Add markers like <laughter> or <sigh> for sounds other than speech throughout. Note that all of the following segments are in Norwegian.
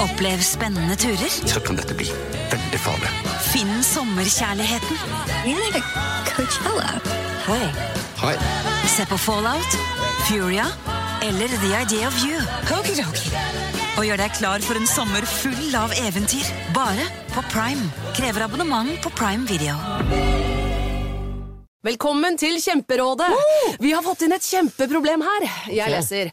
Opplev spennende turer. Så kan dette bli veldig farlig. Finn sommerkjærligheten. Hei. Hei. Se på Fallout, Furia eller The Idea of You. Og gjør deg klar for en sommer full av eventyr. Bare på Prime. Krever abonnement på Prime Video. Velkommen til Kjemperådet! Vi har fått inn et kjempeproblem her. Jeg leser.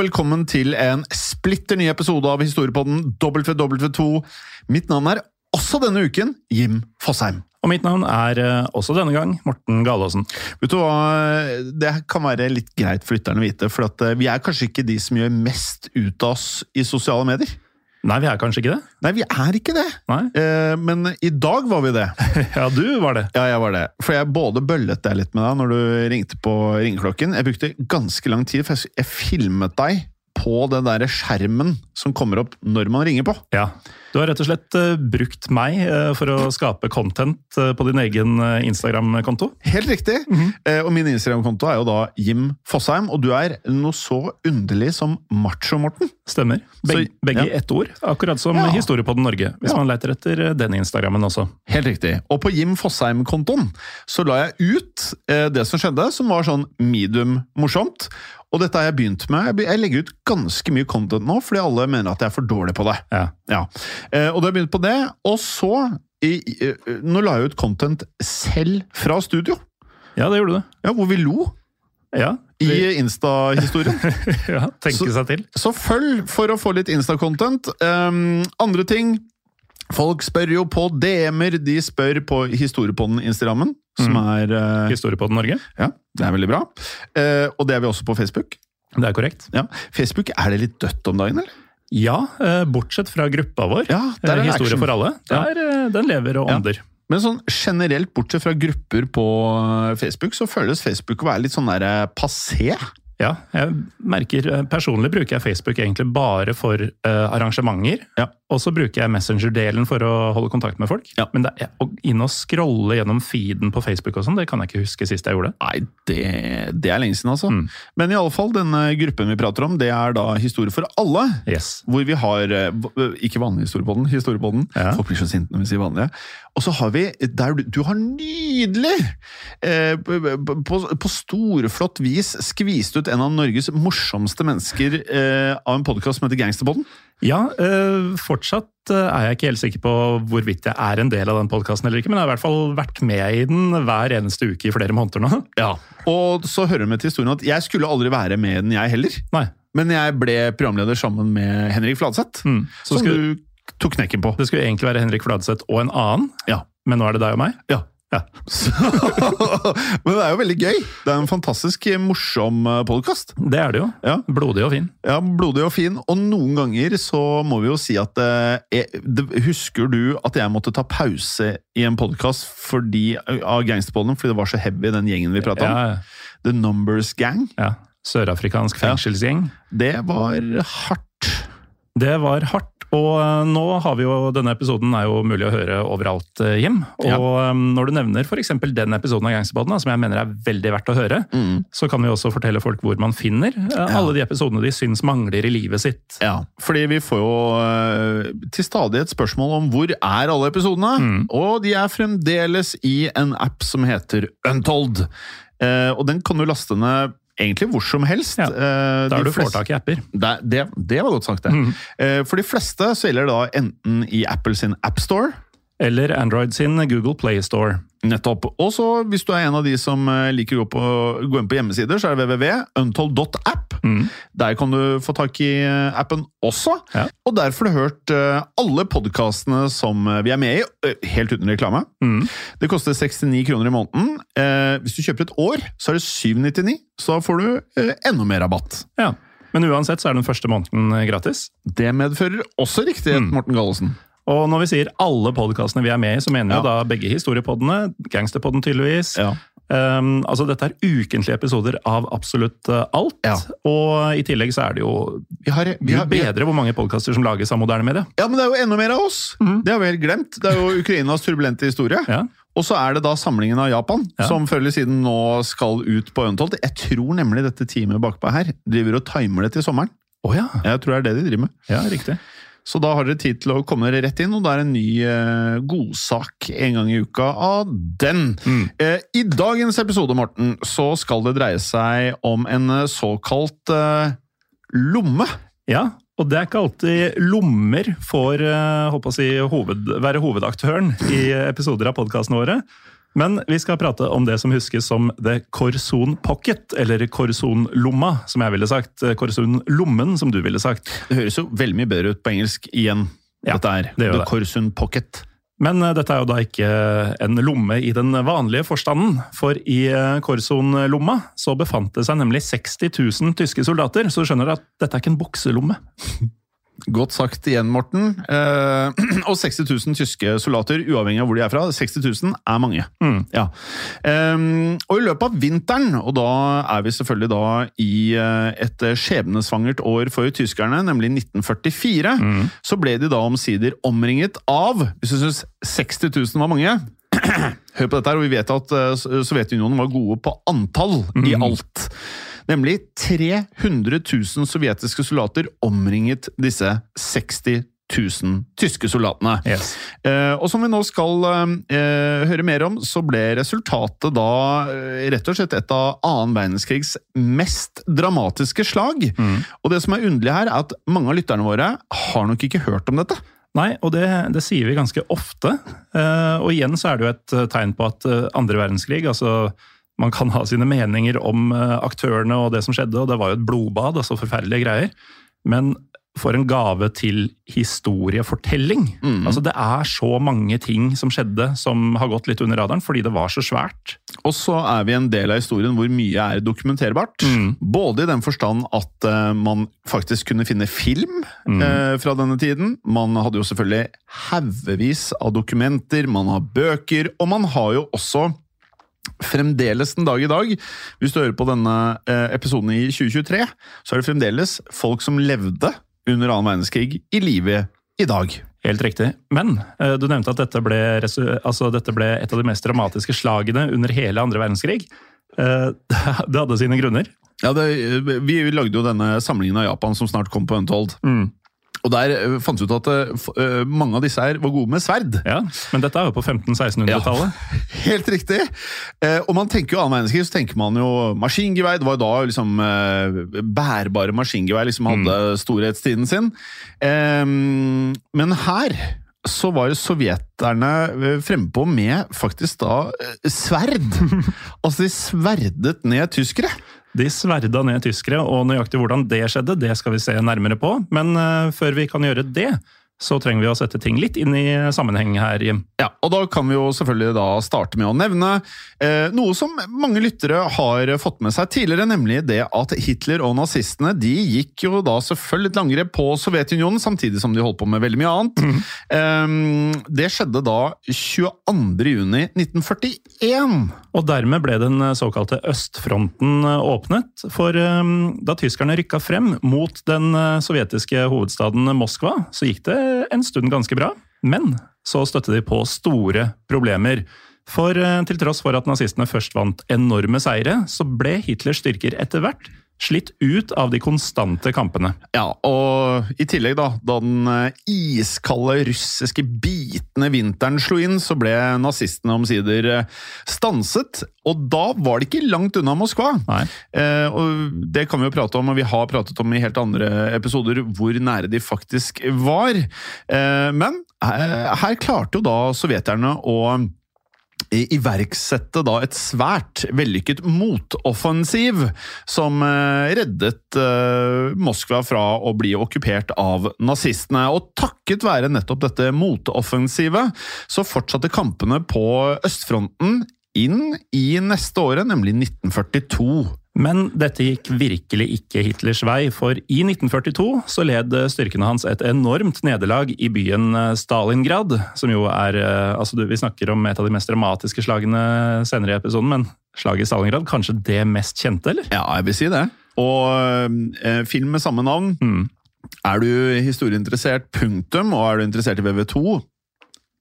Velkommen til en splitter ny episode av Historiepodden WW2. Mitt navn er også denne uken Jim Fosheim. Og mitt navn er eh, også denne gang Morten Galaasen. Vet du hva, Det kan være litt greit for lytterne å vite, for at eh, vi er kanskje ikke de som gjør mest ut av oss i sosiale medier. Nei, vi er kanskje ikke det? Nei, vi er ikke det. Nei? Eh, men i dag var vi det. <laughs> Ja, du var det. Ja, jeg var det. For jeg både bøllet deg litt med deg når du ringte på ringeklokken. Jeg brukte ganske lang tid, for jeg, filmet deg på den der skjermen som kommer opp når man ringer på. Ja. Du har rett og slett eh, brukt meg eh, for å skape content eh, på din egen Instagram-konto. Helt riktig. eh, og min Instagram-konto er jo da Jim Fosheim, og du er noe så underlig som Macho-Morten. Stemmer. Beg, Så- begge ja. i ett ord, akkurat som Ja. Historiepodden Norge. Hvis Ja. man leter etter den Instagrammen også. Helt riktig. Og på Jim Fosheim-kontoen så la jeg ut det som skjedde, som var sånn medium morsomt. Og dette har jeg begynt med. Jeg legger ut ganske mye content nå, fordi alle mener at jeg er for dårlig på det. Ja. Ja. Eh, og da har jeg begynt på det. Og så i, i, Nå la jeg ut content selv fra studio, ja, det gjorde du. ja, hvor vi lo Ja, i Insta-historien. <laughs> ja tenke Så- seg til. Så følg for å få litt Insta-content. Um, andre ting Folk spør jo på DM-er. De spør på Historiepodden Instagrammen, som Mm. er uh, Historiepodden Norge. Ja, det er veldig bra. Uh, og det er vi også på Facebook. Det er korrekt. Ja. Facebook, er det litt dødt om dagen, eller? Ja, eh, bortsett fra gruppa vår. Ja, der er Eh, Historie action. for alle. Der, ja. den lever og Ja. ånder. Men sånn generelt, bortsett fra grupper på Facebook, så føles Facebook å være litt sånn der eh, passé. Ja, jeg merker eh, Personlig bruker jeg Facebook egentlig bare for eh, arrangementer. Ja. Og så bruker jeg Messenger-delen for å holde kontakt med folk. Ja. Men det å inn og scrolle gjennom feeden på Facebook og sånn, det kan jeg ikke huske sist jeg gjorde. Nei, det, det er lenge siden, altså. Mm. Men i alle fall, denne gruppen vi prater om, det er da Historie for alle. Yes. Hvor vi har eh, Ikke vanlig historiepodden, historiepodden. Ja. Folk blir så sinte når vi sier vanlige. Og så har vi der du, du har nydelig, eh, på, på, på storflott vis, skvist ut en av Norges morsomste mennesker eh, av en podkast som heter Gangsterpodden. Ja, eh, fortsatt eh, er jeg ikke helt sikker på hvorvidt jeg er en del av den podkasten eller ikke, men jeg har i hvert fall vært med i den hver eneste uke i flere måneder nå. Ja. Og så hører det med til historien at jeg skulle aldri være med i den, jeg heller. Nei. Men jeg ble programleder sammen med Henrik Fladseth, Mm. Så som skulle, du tok knekken på. det skulle egentlig være Henrik Fladseth og en annen, Ja. men nå er det deg og meg. Ja. Ja. Så, <laughs> men det er jo veldig gøy. Det er en fantastisk morsom podkast. Det er det jo. Ja. Blodig og fin. Ja, blodig og fin. Og noen ganger så må vi jo si at eh, det- Husker du at jeg måtte ta pause i en podkast av Gangsterpodden fordi det var så heavy, den gjengen vi prata om? Ja, The Numbers Gang. ja. Sørafrikansk Ja. fengselsgjeng. Det var hardt. Det var hardt Og eh, nå har vi jo, denne episoden er jo mulig å høre overalt, hjem. Jim. Og Ja. eh, når du nevner f.eks. den episoden av Gangsterpodden, som jeg mener er veldig verdt å høre, Mm. så kan vi også fortelle folk hvor man finner ja. alle de episodene de syns mangler i livet sitt. Ja, fordi vi får jo eh, til stadighet spørsmål om hvor er alle episodene, og de er fremdeles i en app som heter Untold. Eh, og den kan du laste ned egentlig hvor som helst. Ja, Eh, Der de du får tak i apper. Det, det, det var godt sagt, det. Eh, For de fleste så gjelder det da enten i Apple sin AppStore Eller Android sin Google Play Store. Nettopp. Og så hvis du er en av de som eh, liker å gå, på, gå inn på hjemmesider, så er det www.untold.app. Der kan du få tak i eh, appen også. Ja. Og der får du hørt eh, alle podkastene som vi er med i, helt uten reklame. Det koster 69 kroner i måneden. Hvis du kjøper et år, så er det 799, så da får du enda mer rabatt. Ja. Men uansett så er den første måneden gratis. Det medfører også riktighet, Morten Gallosen. Og når vi sier alle podkastene vi er med i, så mener vi Ja. da begge historiepoddene. Gangsterpodden, tydeligvis. Ja. Um, altså Dette er ukentlige episoder av absolutt uh, alt. Ja. Og i tillegg så er det jo Vi har, vi har, bedre hvor mange podkaster som lages av moderne medier. ja, men det er jo enda mer av oss! Det har vi helt glemt. Det er jo Ukrainas turbulente historie. Ja. Og så er det da samlingen av Japan, Ja. som før eller siden nå skal ut på Untold. Jeg tror nemlig dette teamet bakpå her driver og timer det til sommeren. Oh, ja. Jeg tror det er det de driver med. ja, riktig. Så da har dere tid til å komme dere rett inn, og det er en ny eh, godsak en gang i uka av den. Eh, I dagens episode, Morten, så skal det dreie seg om en eh, såkalt eh, lomme. Ja, og det er ikke alltid lommer får håper å si, hoved, være hovedaktøren i episoder av podkastene våre. Men vi skal prate om det som huskes som The Corson Pocket, eller Corson-lomma, som jeg ville sagt. Corson-lommen, som du ville sagt. Det høres jo veldig mye bedre ut på engelsk igjen. Ja, Dette er det The det. Corsun Pocket. Men eh, dette er jo da ikke en lomme i den vanlige forstanden, for i eh, Corson-lomma så befant det seg nemlig 60 000 tyske soldater, så du skjønner at dette er ikke en bukselomme. <laughs> Godt sagt igjen, Morten. Eh, <clears throat> og 60 000 tyske soldater, uavhengig av hvor de er fra. 60 000 er mange. Ja. Eh, og i løpet av vinteren, og da er vi selvfølgelig da i eh, et skjebnesvangert år for tyskerne, nemlig 1944, så ble de da omsider omringet av Hvis du syns 60 000 var mange <clears throat> Hør på dette her, og vi vet at eh, Sovjetunionen var gode på antall i alt. Nemlig 300 000 sovjetiske soldater omringet disse 60 000 tyske soldatene. Yes. Eh, og som vi nå skal eh, høre mer om, så ble resultatet da eh, rett og slett et av annen verdenskrigs mest dramatiske slag. Og det som er underlig her, er at mange av lytterne våre har nok ikke hørt om dette. Nei, og det, det sier vi ganske ofte. Eh, og igjen så er det jo et eh, tegn på at eh, andre verdenskrig altså Man kan ha sine meninger om aktørene og det som skjedde, og det var jo et blodbad, altså forferdelige greier. Men for en gave til historiefortelling. Altså Det er så mange ting som skjedde som har gått litt under radaren, fordi det var så svært. Og så er vi en del av historien hvor mye er dokumenterbart. Både i den forstand at uh, man faktisk kunne finne film eh, fra denne tiden. Man hadde jo selvfølgelig haugevis av dokumenter, man har bøker, og man har jo også Fremdeles den dag i dag, hvis du hører på denne eh, episoden i 2023, så er det fremdeles folk som levde under annen verdenskrig i live i dag. Helt riktig. Men eh, du nevnte at dette ble, altså, dette ble et av de mest dramatiske slagene under hele andre verdenskrig. Eh, <laughs> det hadde sine grunner. Ja, det, Vi lagde jo denne samlingen av Japan som snart kom på Untold. Og der eh, fant vi ut at uh, mange av disse her var gode med sverd. Ja, Men dette er jo på 1500-1600-tallet. Ja, <laughs> Helt riktig! Uh, og man tenker jo annen verdenskrig, så tenker man jo maskingevær. Det var jo da liksom uh, bærbare maskingevær liksom hadde storhetstiden sin. Um, men her så var sovjeterne frempå med faktisk da sverd. <laughs> altså de sverdet ned tyskere. De sverda ned tyskere, og nøyaktig hvordan det skjedde, det skal vi se nærmere på. Men eh, før vi kan gjøre det, så trenger vi å sette ting litt inn i sammenheng her, Jim. Ja, og da kan vi jo selvfølgelig da starte med å nevne eh, noe som mange lyttere har fått med seg tidligere, nemlig det at Hitler og nazistene de gikk jo da selvfølgelig et angrep på Sovjetunionen, samtidig som de holdt på med veldig mye annet. Eh, det skjedde da 22. juni 1941. Og dermed ble den såkalte østfronten åpnet, for eh, da tyskerne rykka frem mot den eh, sovjetiske hovedstaden Moskva, så gikk det en stund ganske bra. Men så støtte de på store problemer. For eh, til tross for at nazistene først vant enorme seire, så ble Hitlers styrker etter hvert slitt ut av de konstante kampene. Ja, og i tillegg, da, da den eh, iskalde russiske bitende vinteren slo inn, så ble nazistene omsider eh, stanset. Og da var det ikke langt unna Moskva. Eh, og det kan vi jo prate om, og vi har pratet om i helt andre episoder hvor nære de faktisk var. Eh, men eh, her klarte jo da sovjeterne å iverksette da et svært vellykket motoffensiv som eh, reddet eh, Moskva fra å bli okkupert av nazistene. Og takket være nettopp dette motoffensivet, så fortsatte kampene på østfronten inn i neste året, nemlig 1942. Men dette gikk virkelig ikke Hitlers vei, for i 1942 så led styrkene hans et enormt nederlag i byen Stalingrad, som jo er eh, altså Vi snakker om et av de mest dramatiske slagene senere i episoden, men slaget i Stalingrad, kanskje det mest kjente, eller? Ja, jeg vil si det. Og eh, film med samme navn. Mm. Er du historieinteressert, punktum, og er du interessert i VV2,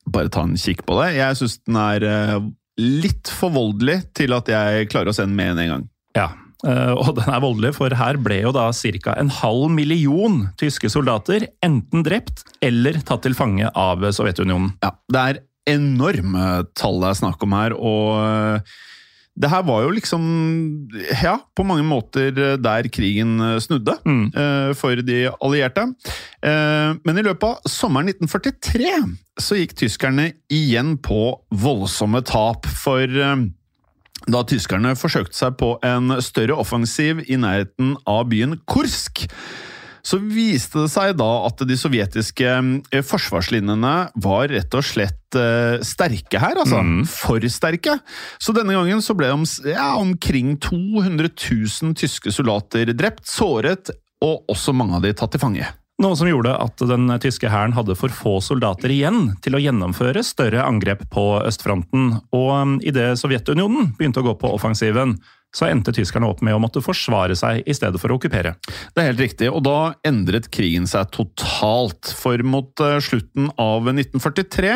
bare ta en kikk på det. Jeg syns den er eh, litt for voldelig til at jeg klarer å se den med en gang. Ja, eh, og den er voldelig, for her ble jo da ca. en halv million tyske soldater enten drept eller tatt til fange av Sovjetunionen. Ja, det er enorme tall det er snakk om her, og eh, det her var jo liksom, ja, på mange måter der krigen snudde Mm. eh, for de allierte. Eh, Men i løpet av sommeren 1943 så gikk tyskerne igjen på voldsomme tap, for eh, da tyskerne forsøkte seg på en større offensiv i nærheten av byen Kursk, så viste det seg da at de sovjetiske eh, forsvarslinjene var rett og slett eh, sterke her, altså. For sterke. Så denne gangen så ble om, ja, omkring 200 000 tyske soldater drept, såret, og også mange av de tatt til fange. Noe som gjorde at den tyske hæren hadde for få soldater igjen til å gjennomføre større angrep på østfronten, og um, idet Sovjetunionen begynte å gå på offensiven, så endte tyskerne opp med å måtte forsvare seg i stedet for å okkupere. Det er helt riktig, og da endret krigen seg totalt. For mot eh, slutten av 1943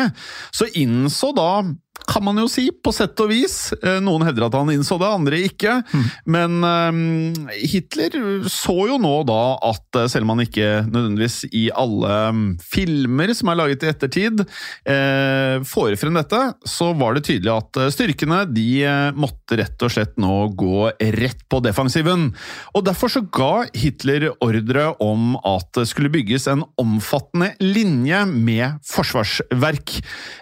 så innså da kan man jo si, på sett og vis. Eh, Noen hevder at han innså det, andre ikke. Men eh, Hitler så jo nå da at selv om han ikke nødvendigvis i alle mm, filmer som er laget i ettertid, eh, får frem dette, så var det tydelig at styrkene de måtte rett og slett nå gå rett på defensiven. Og derfor så ga Hitler ordre om at det skulle bygges en omfattende linje med forsvarsverk.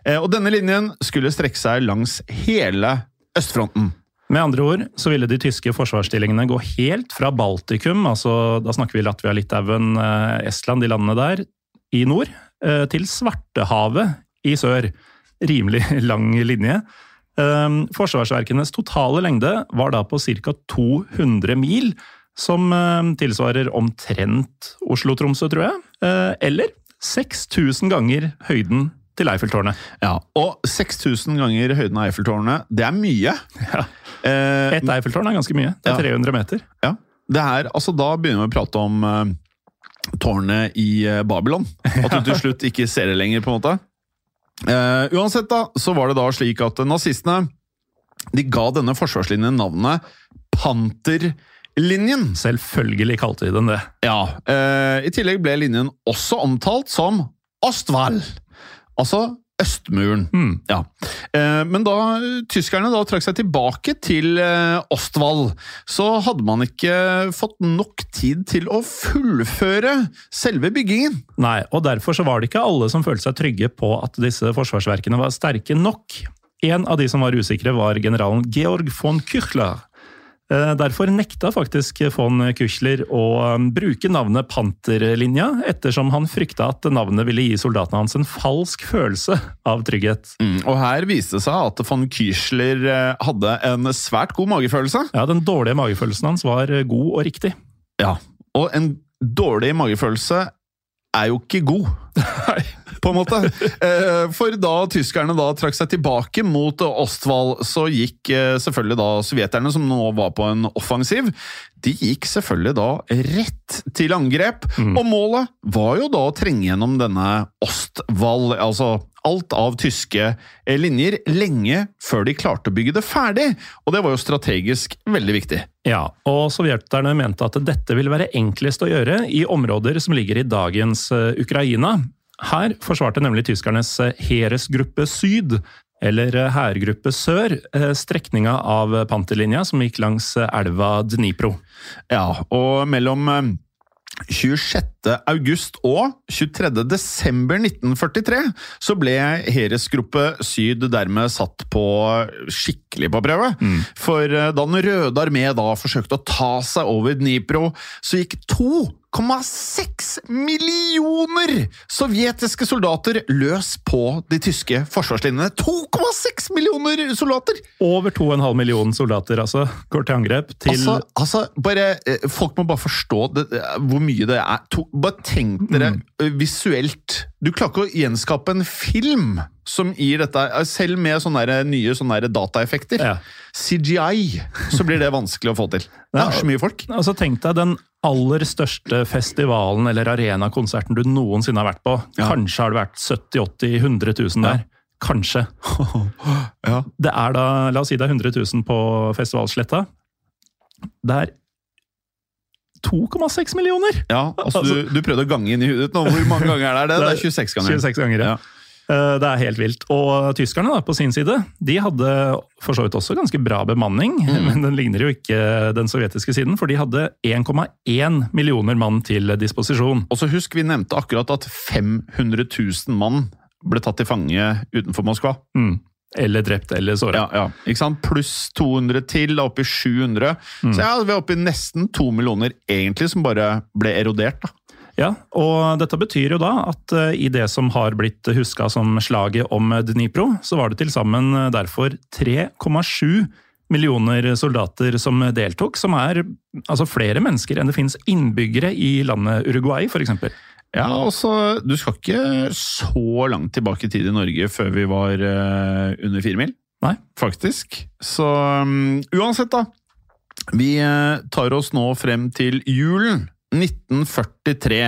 Eh, Og denne linjen skulle strekke seg langs hele østfronten. Med andre ord så ville de tyske forsvarsstillingene gå helt fra Baltikum, altså da snakker vi Latvia, Litauen, eh, Estland, de landene der, i nord, eh, til Svartehavet i sør. Rimelig <laughs> lang linje. Eh, Forsvarsverkenes totale lengde var da på ca. 200 mil, som eh, tilsvarer omtrent Oslo-Tromsø, tror jeg. Eh, Eller 6000 ganger høyden til Eiffeltårnet. Ja, Og 6000 ganger høyden av Eiffeltårnet, det er mye. Ja. Eh, Ett Eiffeltårn er ganske mye. Det er Ja. 300 meter. Ja, det her, altså Da begynner vi å prate om eh, tårnet i Babylon. At du til <laughs> slutt ikke ser det lenger, på en måte. Eh, uansett, da, så var det da slik at nazistene de ga denne forsvarslinjen navnet Panterlinjen. Selvfølgelig kalte de den det. Ja, eh, I tillegg ble linjen også omtalt som Ostwald. Altså Østmuren. Mm. Ja. Eh, men da tyskerne da trakk seg tilbake til Ostwald, Ostwall, så hadde man ikke fått nok tid til å fullføre selve byggingen. Nei, og derfor så var det ikke alle som følte seg trygge på at disse forsvarsverkene var sterke nok. En av de som var usikre, var generalen Georg von Küchler. Eh, Derfor nekta faktisk von Kuchler å um, bruke navnet Panterlinja, ettersom han frykta at navnet ville gi soldatene hans en falsk følelse av trygghet. Mm, og her viste det seg at von Küchler eh, hadde en svært god magefølelse. Ja, Den dårlige magefølelsen hans var eh, god og riktig. Ja, og en dårlig magefølelse er jo ikke god. På en måte. Eh, For da tyskerne da trakk seg tilbake mot Ostwald, så gikk eh, selvfølgelig da sovjeterne, som nå var på en offensiv, de gikk selvfølgelig da rett til angrep. Og målet var jo da å trenge gjennom denne Ostwald, altså alt av tyske eh, linjer, lenge før de klarte å bygge det ferdig. Og det var jo strategisk veldig viktig. Ja, og sovjeterne mente at dette ville være enklest å gjøre i områder som ligger i dagens eh, Ukraina. Her forsvarte nemlig tyskernes heresgruppe Heeresgruppe Syd, eller eh, Hærgruppe Sør, eh, strekninga av panterlinja som gikk langs eh, elva Dnipro. Ja, og mellom eh, 26. august og 23. desember 1943 så ble Heeresgruppe Syd dermed satt på skikkelig på prøve. For eh, da Den røde armé da forsøkte å ta seg over Dnipro, så gikk 2,6 millioner sovjetiske soldater løs på de tyske forsvarslinjene. 2,6 millioner soldater! Over 2,5 millioner soldater altså, går til angrep til Altså, altså bare, eh, Folk må bare forstå det, hvor mye det er. To, bare tenk dere mm. visuelt. Du klarer ikke å gjenskape en film som gir dette Selv med sånne der, nye sånne dataeffekter. Ja. CGI, så blir det vanskelig å få til. Det er så mye folk. Altså Tenk deg den aller største festivalen eller arenakonserten du noensinne har vært på. Ja. Kanskje har det vært 70 80 100 000 der. Kanskje. <laughs> Ja. Det er da, La oss si det er 100 000 på festivalsletta. Det er 2,6 millioner! Ja, altså, du, du prøvde å gange inn i hudet nå. Hvor mange ganger er det? Det er 26 ganger. 26 ganger, ja. Eh, Det er helt vilt. Og tyskerne da, på sin side de hadde for så vidt også ganske bra bemanning, <laughs> men den ligner jo ikke den sovjetiske siden, for de hadde 1,1 millioner mann til disposisjon. Og så husk, vi nevnte akkurat at 500 000 mann ble tatt til fange utenfor Moskva. Mm. Eller drept eller såra. Ja, ja. Ikke sant? Pluss 200 til, da oppe i 700. Så ja, vi er oppe i nesten to millioner egentlig som bare ble erodert. da. Ja, og dette betyr jo da at eh, i det som har blitt huska som slaget om Dnipro, så var det til sammen eh, derfor 3,7 millioner soldater som deltok, som er altså flere mennesker enn det finnes innbyggere i landet Uruguay, f.eks. Ja, altså, Du skal ikke så langt tilbake i tid i Norge før vi var uh, under fire mil, Nei. faktisk. Så um, uansett, da. Vi uh, tar oss nå frem til julen. 1943.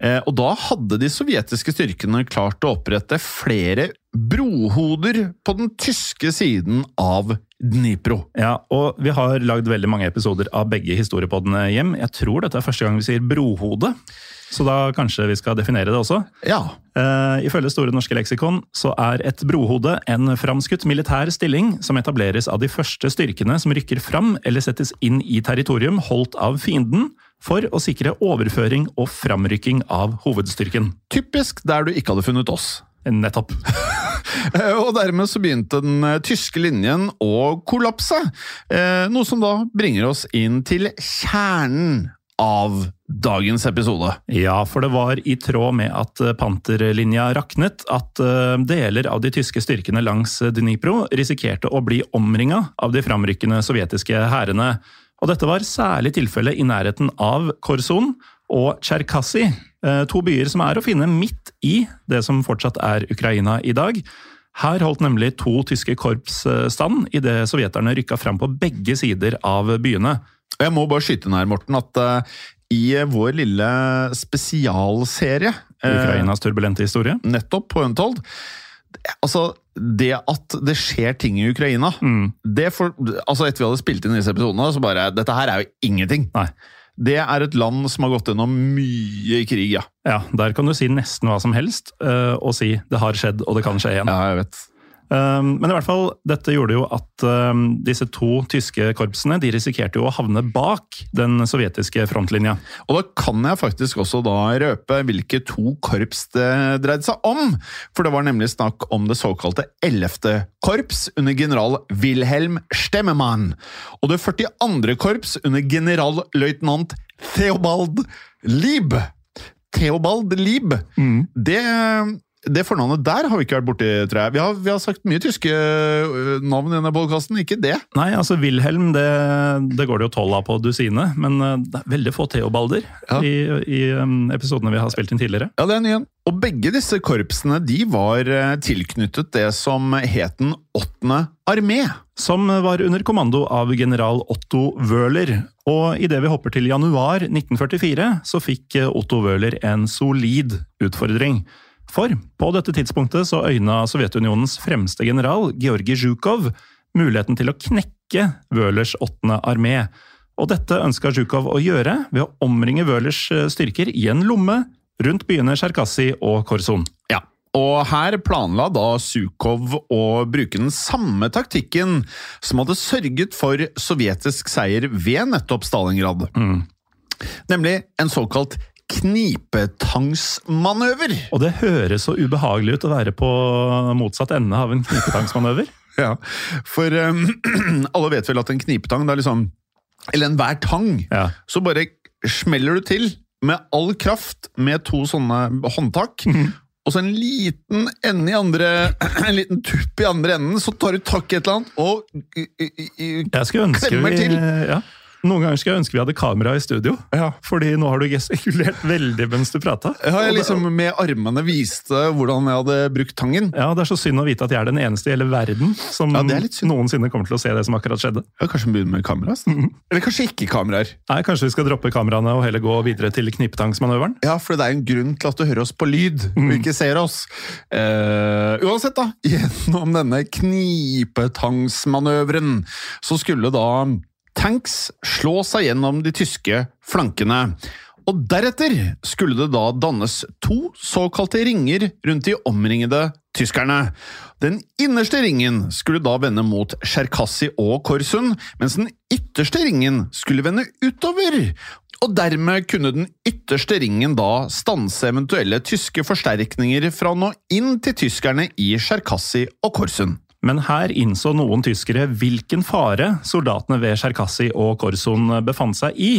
Eh, og da hadde de sovjetiske styrkene klart å opprette flere brohoder på den tyske siden av Dnipro. Ja, og vi har lagd veldig mange episoder av begge historiepodene hjem. Jeg tror dette er første gang vi sier brohode, så da kanskje vi skal definere det også. Ja. Uh, ifølge Store norske leksikon så er et brohode en framskutt militær stilling som etableres av de første styrkene som rykker fram eller settes inn i territorium holdt av fienden, for å sikre overføring og framrykking av hovedstyrken. Typisk der du ikke hadde funnet oss. Nettopp. <laughs> Eh, Og dermed så begynte den eh, tyske linjen å kollapse. Noe som da bringer oss inn til kjernen av dagens episode. Ja, for det var i tråd med at eh, panterlinja raknet, at eh, deler av de tyske styrkene langs Dnipro risikerte å bli omringa av de framrykkende sovjetiske hærene. Og dette var særlig tilfellet i nærheten av Korson og Tsjerkassi, eh, to byer som er å finne midt i det som fortsatt er Ukraina i dag. Her holdt nemlig to tyske korps eh, stand idet sovjeterne rykka fram på begge sider av byene. Jeg må bare skyte inn her, Morten, at eh, i vår lille spesialserie eh, Ukrainas turbulente historie. nettopp på Untold Altså, det at det skjer ting i Ukraina det for, altså Etter vi hadde spilt inn disse episodene, så bare Dette her er jo ingenting. Nei. Det er et land som har gått gjennom mye krig, ja. Ja, der kan du si nesten hva som helst, eh, og si 'det har skjedd, og det kan skje igjen'. Ja, jeg vet. Um, Men i hvert fall, dette gjorde jo at um, disse to tyske korpsene de risikerte jo å havne bak den sovjetiske frontlinja. Og da kan jeg faktisk også da røpe hvilke to korps det dreide seg om. For det var nemlig snakk om det såkalte 11. korps under general Wilhelm Stemmemann. Og det 42. korps under generalløytnant Theobald Lieb. Theobald Lieb. Det, det fornavnet der har vi ikke vært borti, tror jeg. Vi har, vi har sagt mye tyske navn i denne podkasten, ikke det. Nei, altså Wilhelm, det, det går det jo tolv av på dusinet, men uh, det er veldig få Theobalder Ja. i, i um, episodene vi har spilt inn tidligere. Ja, det er en igjen. Og begge disse korpsene de var tilknyttet det som het den åttende armé. Som var under kommando av general Otto Wøhler. Og idet vi hopper til januar 1944, så fikk Otto Wøhler en solid utfordring. For på dette tidspunktet så øyna Sovjetunionens fremste general, Georgij Zjukov, muligheten til å knekke Wøhlers åttende armé. Og dette ønska Zjukov å gjøre ved å omringe Wøhlers eh, styrker i en lomme rundt byene Tsjerkassi og Korson. Ja. Og her planla da Zjukov å bruke den samme taktikken som hadde sørget for sovjetisk seier ved nettopp Stalingrad. Nemlig en såkalt knipetangsmanøver. Og det høres så ubehagelig ut å være på motsatt ende av en knipetangsmanøver. <laughs> Ja, for um, <clears throat> alle vet vel at en knipetang, det er liksom Eller enhver tang, Ja. så bare smeller du til med all kraft med to sånne håndtak. Og så en liten ende i andre <clears throat> En liten tupp i andre enden, så tar du tak i et eller annet og i- i- i- Jeg skulle ønske Klemmer vi, til. Ja. Noen ganger skulle jeg ønske vi hadde kamera i studio. Ja. Fordi nå har du gestikulert veldig mens du prata. Ja, jeg liksom med armene viste hvordan jeg hadde brukt tangen. Ja, Det er så synd å vite at jeg er den eneste i hele verden som Ja, noensinne kommer til å se det som akkurat skjedde. Ja, kanskje begynner med kamera? Mm. Eller kanskje ikke kameraer. Nei, Kanskje vi skal droppe kameraene og heller gå videre til knipetangsmanøveren? Ja, for det er en grunn til at du hører oss på lyd, og ikke ser oss. Uh, uansett, da, <laughs> gjennom denne knipetangsmanøveren, så skulle da tanks slå seg gjennom de tyske flankene. Og deretter skulle det da dannes to såkalte ringer rundt de omringede tyskerne. Den innerste ringen skulle da vende mot Tsjerkassi og Korsund, mens den ytterste ringen skulle vende utover. Og dermed kunne den ytterste ringen da stanse eventuelle tyske forsterkninger fra å nå inn til tyskerne i Tsjerkassi og Korsun. Men her innså noen tyskere hvilken fare soldatene ved Cherkassi og Korson befant seg i.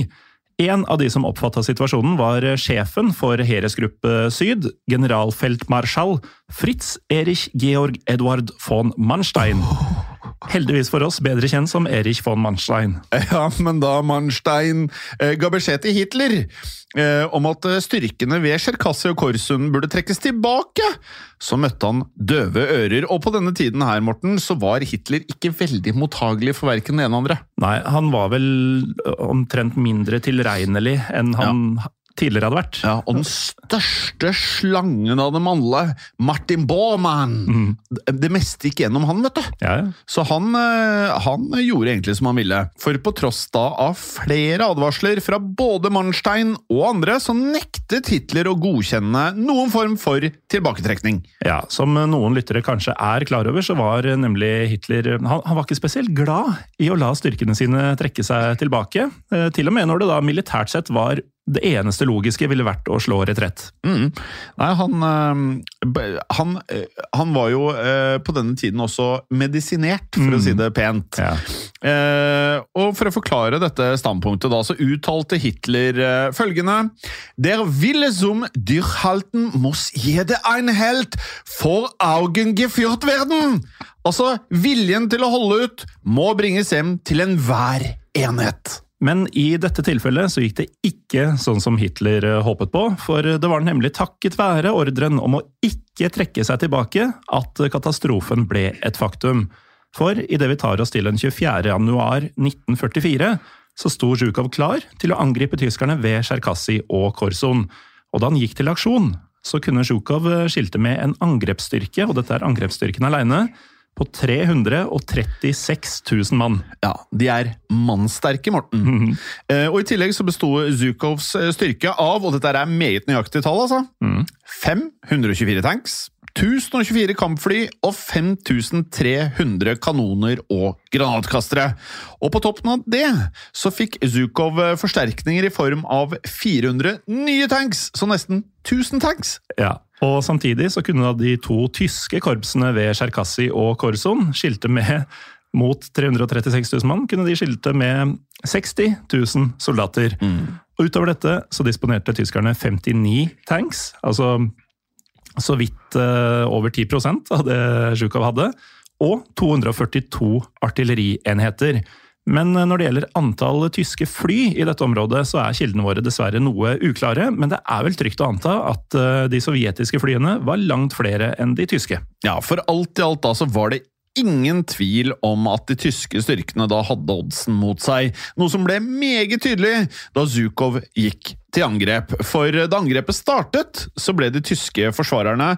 En av de som oppfatta situasjonen, var sjefen for Heeresgruppe Syd, generalfeltmarskall Fritz Erich Georg Edward von Manstein. Heldigvis for oss bedre kjent som Erich von Manstein. <laughs> Ja, men da Manstein eh, ga beskjed til Hitler eh, om at eh, styrkene ved Tsjerkassi og Korsun burde trekkes tilbake, så møtte han døve ører. Og på denne tiden her, Morten, så var Hitler ikke veldig mottagelig for verken det ene og andre. Nei, han var vel omtrent mindre tilregnelig enn han tidligere hadde vært. Ja, og den største slangen av dem alle, Martin Baumann! det- det meste gikk gjennom han, vet du. Ja, ja. Så han, eh, han gjorde egentlig som han ville. For på tross da av flere advarsler fra både Manstein og andre, så nektet Hitler å godkjenne noen form for tilbaketrekning. Ja, Som noen lyttere kanskje er klar over, så var nemlig Hitler han, han var ikke spesielt glad i å la styrkene sine trekke seg tilbake. Eh, til og med når det da militært sett var det eneste logiske ville vært å slå retrett. Mm. Nei, han, eh, han, eh, han var jo eh, på denne tiden også medisinert, for å si det pent. Ja. Eh, og for å forklare dette standpunktet, da, så uttalte Hitler eh, følgende Der Wille som Dyrhalten muss jede ein helt for Augen geführt werden! Altså, viljen til å holde ut må bringes hjem til enhver enhet. Men i dette tilfellet så gikk det ikke sånn som Hitler eh, håpet på, for det var nemlig takket være ordren om å ikke trekke seg tilbake at katastrofen ble et faktum. For idet vi tar oss til den 24. januar 1944, så sto Zjukov klar til å angripe tyskerne ved Tsjerkassi og Korson. Og da han gikk til aksjon, så kunne Zjukov skilte med en angrepsstyrke, og dette er angrepsstyrken alene, på 336 000 mann. Ja, de er mannsterke, Morten. Eh, og I tillegg så besto Zjukovs eh, styrke av, og dette er meget nøyaktig tall, altså, 524 tanks, 1024 kampfly og 5300 kanoner og granatkastere. Og på toppen av det så fikk Zukov forsterkninger i form av 400 nye tanks, så nesten 1000 tanks. Ja, og Samtidig så kunne da de to tyske korpsene ved Tsjerkassy og Korson skilte med mot 336 000 mann, kunne de skilte med 60 000 soldater. Og Utover dette så disponerte tyskerne 59 tanks, altså så vidt uh, over 10% av det Zjukov hadde, og 242 artillerienheter. Men eh, når det gjelder antall tyske fly i dette området, så er kildene våre dessverre noe uklare, men det er vel trygt å anta at eh, de sovjetiske flyene var langt flere enn de tyske. Ja, for alt i alt da så var det ingen tvil om at de tyske styrkene da hadde oddsen mot seg, noe som ble meget tydelig da Zukov gikk til angrep. For da angrepet startet, så ble de tyske forsvarerne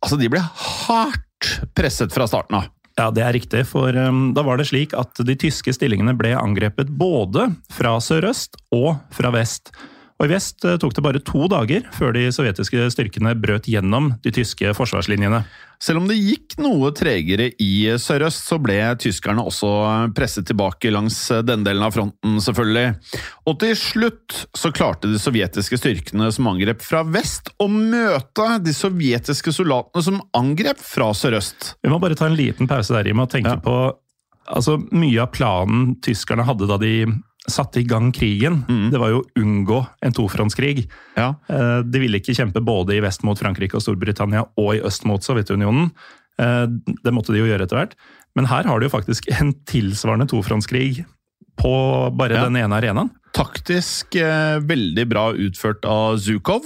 altså de ble hardt presset fra starten av. Ja, det er riktig, for um, da var det slik at de tyske stillingene ble angrepet både fra sørøst og fra vest. Og I vest eh, tok det bare to dager før de sovjetiske styrkene brøt gjennom de tyske forsvarslinjene. Selv om det gikk noe tregere i sørøst, så ble tyskerne også presset tilbake langs denne delen av fronten, selvfølgelig. Og til slutt så klarte de sovjetiske styrkene som angrep fra vest, å møte de sovjetiske soldatene som angrep fra sørøst. Vi må bare ta en liten pause der i med å tenke Ja. på altså, mye av planen tyskerne hadde da de satte i gang krigen. Det var jo å unngå en tofrontskrig. Ja. Eh, De ville ikke kjempe både i vest mot Frankrike og Storbritannia og i øst mot Sovjetunionen. Eh, Det måtte de jo gjøre etter hvert. Men her har de jo faktisk en tilsvarende tofrontskrig på bare Ja. den ene arenaen. Taktisk eh, veldig bra utført av Zukov.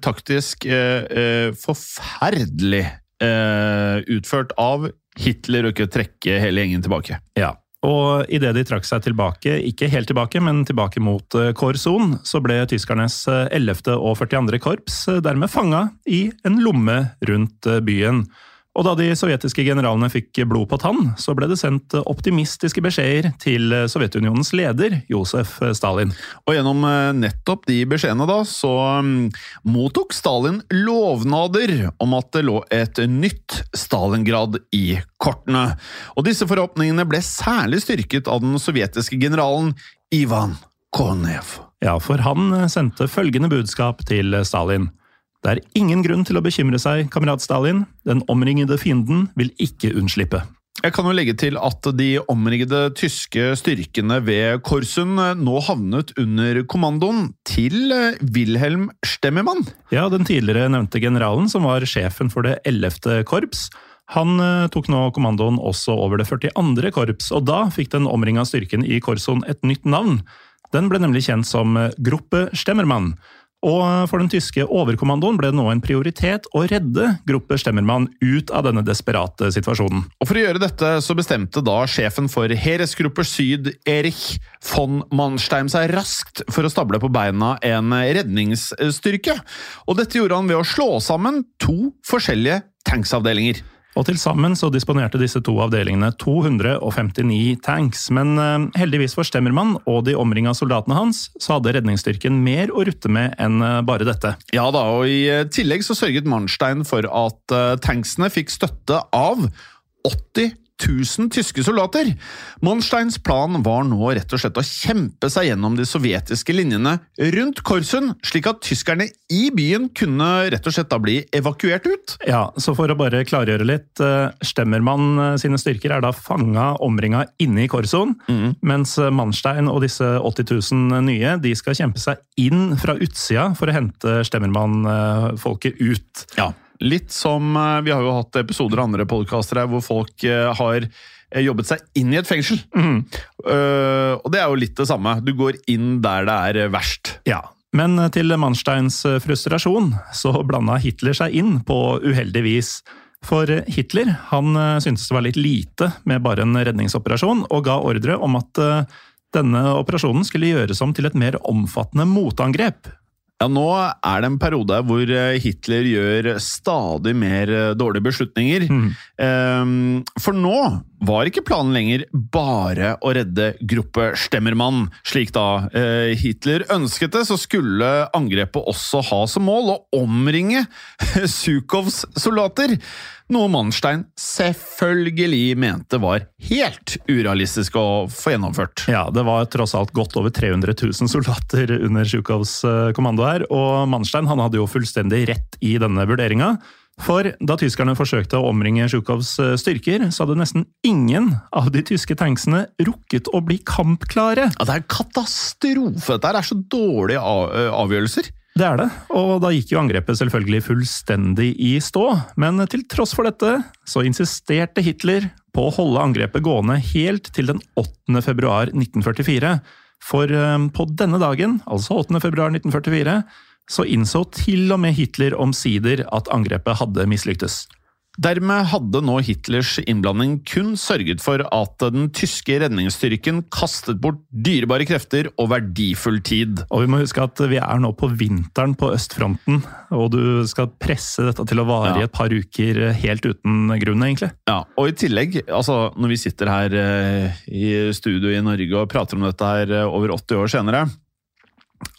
Taktisk eh, eh, forferdelig eh, utført av Hitler å ikke trekke hele gjengen tilbake. Ja. Og idet de trakk seg tilbake, ikke helt tilbake, men tilbake mot eh, Korson, så ble tyskernes eh, 11. og 42. korps eh, dermed fanga i en lomme rundt eh, byen. Og da de sovjetiske generalene fikk blod på tann, så ble det sendt optimistiske beskjeder til Sovjetunionens leder, Josef Stalin. Og gjennom eh, nettopp de beskjedene da, så mm, mottok Stalin lovnader om at det lå et nytt Stalingrad i kortene. Og disse forhåpningene ble særlig styrket av den sovjetiske generalen Ivan Konev. Ja, for han eh, sendte følgende budskap til Stalin. Det er ingen grunn til å bekymre seg, kamerat Stalin. Den omringede fienden vil ikke unnslippe. Jeg kan jo legge til at de omringede tyske styrkene ved Korsun eh, nå havnet under kommandoen til eh, Wilhelm Stemmermann. Ja, den tidligere nevnte generalen, som var sjefen for det 11. korps, han eh, tok nå kommandoen også over det 42. korps, og da fikk den omringa styrken i Korson et nytt navn. Den ble nemlig kjent som eh, Gruppe Stemmermann. Og for den tyske overkommandoen ble det nå en prioritet å redde Gruppe Stemmermann ut av denne desperate situasjonen. Og For å gjøre dette så bestemte da sjefen for Heeresgruppe Syd, Erich von Manstein, seg raskt for å stable på beina en redningsstyrke. Og dette gjorde han ved å slå sammen to forskjellige tanksavdelinger. Og til sammen så disponerte disse to avdelingene 259 tanks, men eh, heldigvis for Stemmermann og de omringa soldatene hans, så hadde redningsstyrken mer å rutte med enn eh, bare dette. Ja da, og i eh, tillegg så sørget Manstein for at tanksene fikk støtte av 80 000 tyske soldater. Monsteins plan var nå rett og slett å kjempe seg gjennom de sovjetiske linjene rundt Korsund, slik at tyskerne i byen kunne rett og slett da bli evakuert ut. Ja, så for å bare klargjøre litt, eh, Stemmermann eh, sine styrker er da fanga omringa inne i Korson, mens eh, Manstein og disse 80 000 nye de skal kjempe seg inn fra utsida for å hente Stemmermann-folket ut. Ja, litt som eh, Vi har jo hatt episoder av andre podkaster her hvor folk eh, har eh, jobbet seg inn i et fengsel. Eh, og det er jo litt det samme. Du går inn der det er verst. Ja, men til Mansteins eh, frustrasjon så blanda Hitler seg inn på uheldig vis. For Hitler han syntes det var litt lite med bare en redningsoperasjon, og ga ordre om at denne operasjonen skulle gjøres om til et mer omfattende motangrep. Ja, Nå er det en periode hvor eh, Hitler gjør stadig mer eh, dårlige beslutninger. Eh, For nå var ikke planen lenger bare å redde gruppe Stemmermann. Slik da eh, Hitler ønsket det, så skulle angrepet også ha som mål å omringe <laughs> Zjukovs soldater. Noe Manstein selvfølgelig mente var helt urealistisk å få gjennomført. Ja, det var tross alt godt over 300 000 soldater under Zjukovs eh, kommando her, og Manstein han hadde jo fullstendig rett i denne vurderinga. For da tyskerne forsøkte å omringe Zjukovs eh, styrker, så hadde nesten ingen av de tyske tanksene rukket å bli kampklare. Ja, det er en katastrofe! Dette er så dårlige eh, avgjørelser. Det er det, og da gikk jo angrepet selvfølgelig fullstendig i stå. Men til tross for dette, så insisterte Hitler på å holde angrepet gående helt til den 8. februar 1944. For eh, på denne dagen, altså 8. februar 1944, så innså til og med Hitler omsider at angrepet hadde mislyktes. Dermed hadde nå Hitlers innblanding kun sørget for at den tyske redningsstyrken kastet bort dyrebare krefter og verdifull tid. Og vi må huske at vi er nå på vinteren på østfronten, og du skal presse dette til å vare i Ja. et par uker helt uten grunn, egentlig. Ja, og i tillegg, altså når vi sitter her eh, i studio i Norge og prater om dette her eh, over 80 år senere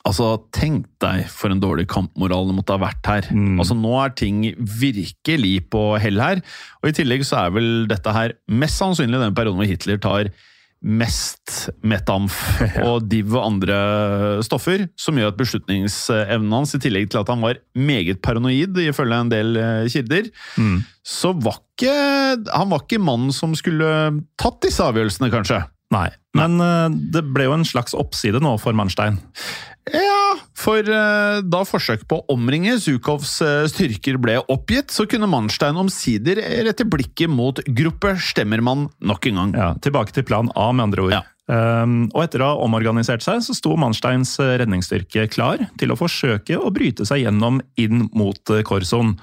Altså, tenk deg for en dårlig kampmoral det måtte ha vært her. Mm. Altså, Nå er ting virkelig på hell her, og i tillegg så er vel dette her mest sannsynlig den perioden hvor Hitler tar mest metamf <laughs> og div og andre stoffer, som gjør at beslutningsevnen hans, i tillegg til at han var meget paranoid, ifølge en del eh, kilder, Mm. så var ikke han var ikke mannen som skulle tatt disse avgjørelsene, kanskje. Nei, men eh, det ble jo en slags oppside nå for Manstein. Ja, for eh, da forsøket på å omringe Zukovs eh, styrker ble oppgitt, så kunne Manstein omsider rette blikket mot gruppe Stemmermann nok en gang. Ja, tilbake til plan A, med andre ord. Ja. Um, og etter å ha omorganisert seg, så sto Mansteins redningsstyrke klar til å forsøke å bryte seg gjennom inn mot Korson.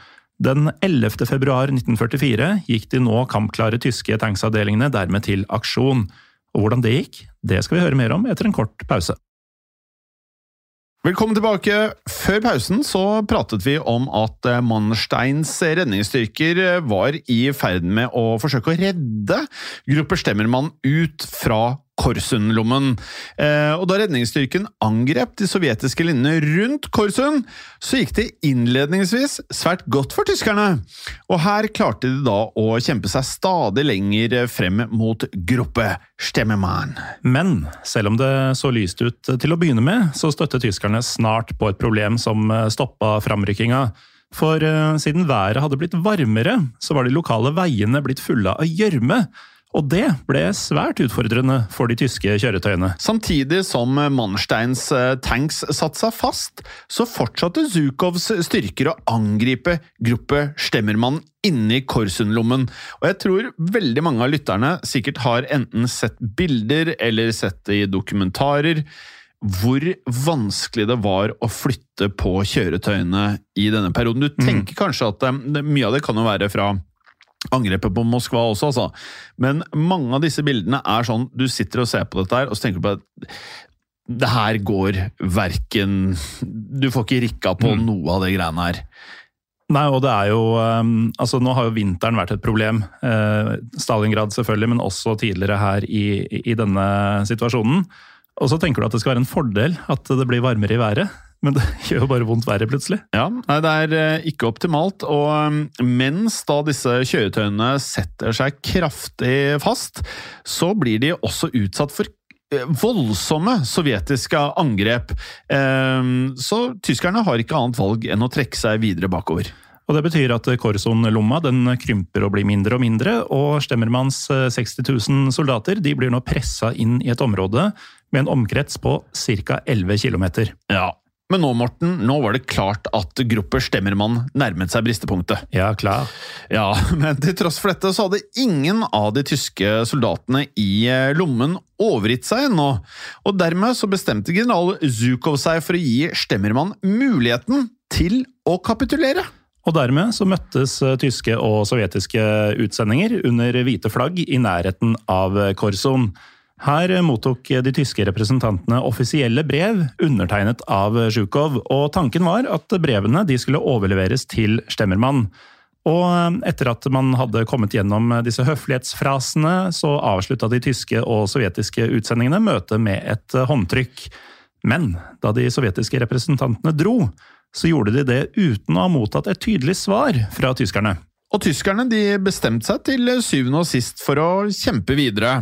Den 11. februar 1944 gikk de nå kampklare tyske tanksavdelingene dermed til aksjon. Og hvordan det gikk, det skal vi høre mer om etter en kort pause. Velkommen tilbake. Før pausen så pratet vi om at mannsteins redningsstyrker eh, var i ferd med å forsøke å redde gruppe Stemmermann ut fra Korsunlommen. Eh, og da redningsstyrken angrep de sovjetiske linjene rundt Korsund, så gikk det innledningsvis svært godt for tyskerne. Og her klarte de da å kjempe seg stadig lenger frem mot gruppe Stemmemann. Men selv om det så lyst ut til å begynne med, så støtte tyskerne snart på et problem som stoppa framrykkinga. For eh, siden været hadde blitt varmere, så var de lokale veiene blitt fulle av gjørme. Og det ble svært utfordrende for de tyske kjøretøyene. Samtidig som Mansteins eh, tanks satte seg fast, så fortsatte Zjukovs styrker å angripe gruppe Stemmermann inni Korsundlommen, Og jeg tror veldig mange av lytterne sikkert har enten sett bilder eller sett det i dokumentarer hvor vanskelig det var å flytte på kjøretøyene i denne perioden. Du tenker kanskje at eh, det, mye av det kan jo være fra angrepet på Moskva også, altså. Men mange av disse bildene er sånn Du sitter og ser på dette her, og så tenker du på at det her går verken Du får ikke rikka på Mm. noe av de greiene her. Nei, og det er jo um, Altså, nå har jo vinteren vært et problem. Eh, Stalingrad selvfølgelig, men også tidligere her i, i, i denne situasjonen. Og så tenker du at det skal være en fordel at det blir varmere i været, men <laughs> det gjør jo bare vondt verre plutselig. Ja, nei, det er eh, ikke optimalt, og eh, mens da disse kjøretøyene setter seg kraftig fast, så blir de også utsatt for eh, voldsomme sovjetiske angrep. Eh, Så tyskerne har ikke annet valg enn å trekke seg videre bakover. Og Det betyr at Korson-lomma den krymper og blir mindre og mindre, og Stemmermanns eh, 60 000 soldater de blir nå pressa inn i et område med en omkrets på ca. 11 km. Ja, men nå, Morten, nå var det klart at gruppe Stemmermann nærmet seg bristepunktet. Ja, klar. Ja, <laughs> men til tross for dette så hadde ingen av de tyske soldatene i eh, lommen overgitt seg ennå, og dermed så bestemte general Zukov seg for å gi Stemmermann muligheten til å kapitulere. Og dermed så møttes eh, tyske og sovjetiske utsendinger under hvite flagg i nærheten av Korson. Her mottok de tyske representantene offisielle brev undertegnet av Zjukov, og tanken var at brevene skulle overleveres til Stemmermann. Og etter at man hadde kommet gjennom disse høflighetsfrasene, så avslutta de tyske og sovjetiske utsendingene møtet med et håndtrykk. Men da de sovjetiske representantene dro, så gjorde de det uten å ha mottatt et tydelig svar fra tyskerne. Og tyskerne de bestemte seg til syvende og sist for å kjempe videre.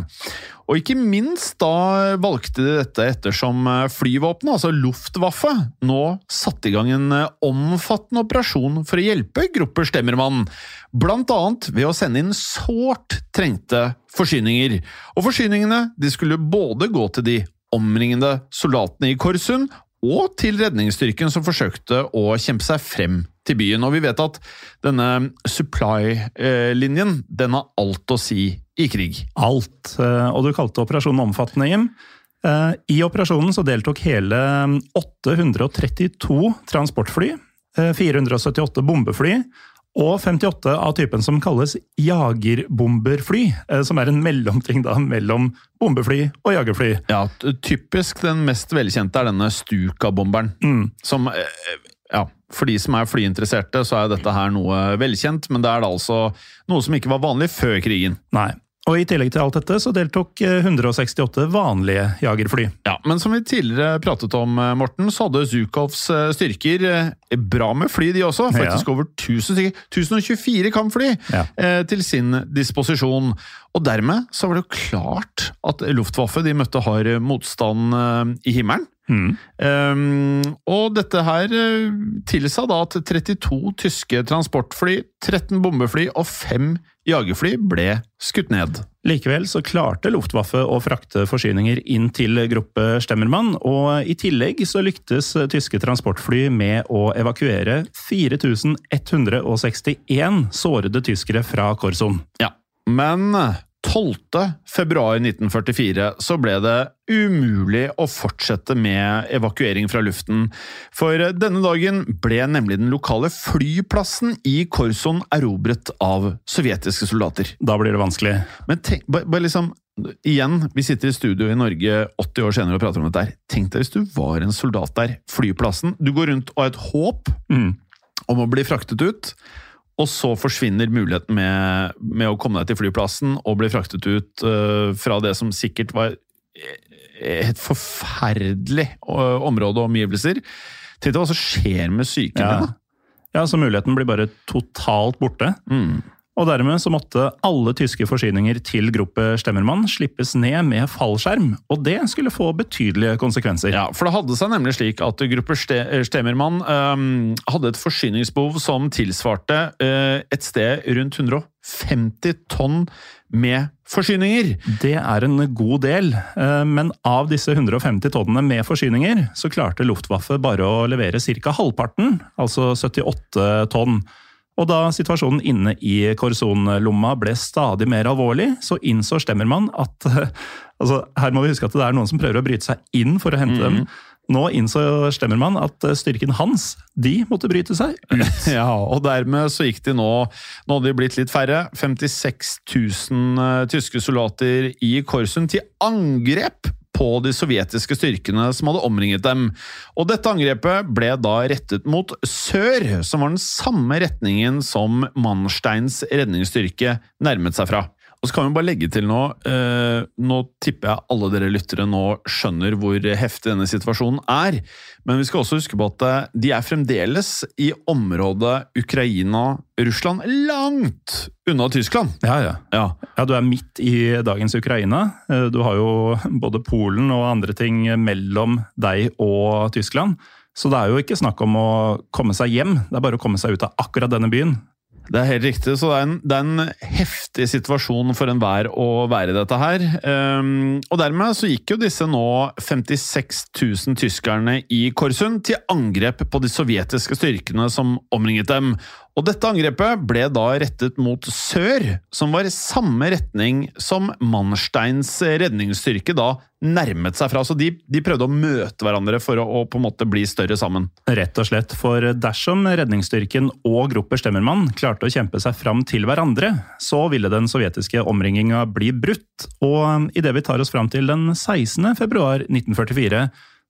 Og ikke minst da valgte de dette ettersom flyvåpenet, altså Luftwaffe, nå satte i gang en omfattende operasjon for å hjelpe Grupper Stemmermann, blant annet ved å sende inn sårt trengte forsyninger. Og forsyningene de skulle både gå til de omringende soldatene i Korsund og til redningsstyrken som forsøkte å kjempe seg frem til byen. Og vi vet at denne supply-linjen, den har alt å si i krig. Alt. eh, Og du kalte operasjonen omfattende, Jim. Eh, I operasjonen så deltok hele 832 transportfly, eh, 478 bombefly og 58 av typen som kalles jagerbomberfly, eh, som er en mellomting da mellom bombefly og jagerfly. Ja, typisk den mest velkjente er denne Stuka-bomberen. Som eh, Ja, for de som er flyinteresserte, så er dette her noe velkjent, men det er da altså noe som ikke var vanlig før krigen. Nei. Og i tillegg til alt dette så deltok eh, 168 vanlige jagerfly. Ja, Men som vi tidligere pratet om, eh, Morten, så hadde Zhukovs eh, styrker eh, bra med fly, de også. Faktisk over 1000 stykker. 1024 kampfly Ja. eh, til sin disposisjon. Og dermed så var det jo klart at Luftwaffe de møtte hard motstand eh, i himmelen. Mm. Um, og dette her eh, tilsa da at 32 tyske transportfly, 13 bombefly og 5 jagerfly ble skutt ned. Likevel så klarte Luftwaffe å frakte forsyninger inn til gruppe Stemmermann, og i tillegg så lyktes tyske transportfly med å evakuere 4161 sårede tyskere fra Korson. Ja, men 12. februar 1944 så ble det umulig å fortsette med evakuering fra luften, for denne dagen ble nemlig den lokale flyplassen i Korson erobret av sovjetiske soldater. Da blir det vanskelig. Men tenk, bare, bare liksom, igjen, vi sitter i studio i Norge 80 år senere og prater om dette her. Tenk deg hvis du var en soldat der, flyplassen, du går rundt og har et håp Mm. om å bli fraktet ut, og så forsvinner muligheten med, med å komme deg til flyplassen og bli fraktet ut uh, fra det som sikkert var et forferdelig øh, område og omgivelser. Tenk deg hva som skjer med psyken Ja. din. Ja, så muligheten blir bare totalt borte. Og dermed så måtte alle tyske forsyninger til gruppe Stemmermann slippes ned med fallskjerm, og det skulle få betydelige konsekvenser. Ja, for det hadde seg nemlig slik at gruppe Stemmermann um, hadde et forsyningsbehov som tilsvarte uh, et sted rundt 150 tonn med forsyninger. Det er en god del, eh, men av disse 150 tonnene med forsyninger, så klarte Luftwaffe bare å levere ca. halvparten, altså 78 tonn. Og da situasjonen inne i Korson-lomma ble stadig mer alvorlig, så innså Stemmermann at <laughs> altså, Her må vi huske at det er noen som prøver å bryte seg inn for å hente dem. Nå innså Stemmermann at eh, styrken hans, de måtte bryte seg ut. <laughs> Ja, og dermed så gikk de nå Nå hadde de blitt litt færre. 56 000 eh, tyske soldater i Korsun til angrep på de sovjetiske styrkene som hadde omringet dem. Og dette angrepet ble da rettet mot sør, som var den samme retningen som Mannsteins redningsstyrke nærmet seg fra. Og så kan vi bare legge til nå eh, Nå tipper jeg alle dere lyttere nå skjønner hvor heftig denne situasjonen er. Men vi skal også huske på at eh, de er fremdeles i området Ukraina-Russland, langt unna Tyskland. Ja, ja. Ja, Ja, du er midt i dagens Ukraina. Eh, Du har jo både Polen og andre ting mellom deg og Tyskland. Så det er jo ikke snakk om å komme seg hjem, det er bare å komme seg ut av akkurat denne byen. Det er helt riktig, så det er en, det er en heftig situasjon for enhver å være i dette her. Um, og dermed så gikk jo disse nå 56 000 tyskerne i Korsund til angrep på de sovjetiske styrkene som omringet dem. Og dette angrepet ble da rettet mot sør, som var i samme retning som Mannsteins redningsstyrke da nærmet seg fra. Så de, de prøvde å møte hverandre for å, å på en måte bli større sammen. Rett og slett, for dersom redningsstyrken og Grupper Stemmermann klarte å kjempe seg fram til hverandre, så ville den sovjetiske omringinga bli brutt. Og idet vi tar oss fram til den 16. februar 1944,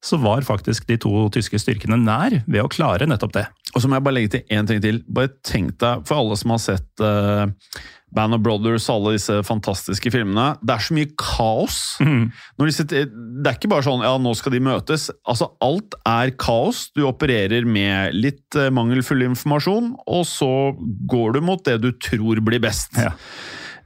så var faktisk de to tyske styrkene nær ved å klare nettopp det. Og så må jeg bare legge til én ting til. Bare tenk deg, for alle som har sett uh, Band of Brothers og alle disse fantastiske filmene. Det er så mye kaos. Når de sitter, det er ikke bare sånn ja, nå skal de møtes. Altså, Alt er kaos. Du opererer med litt uh, mangelfull informasjon, og så går du mot det du tror blir best. Ja.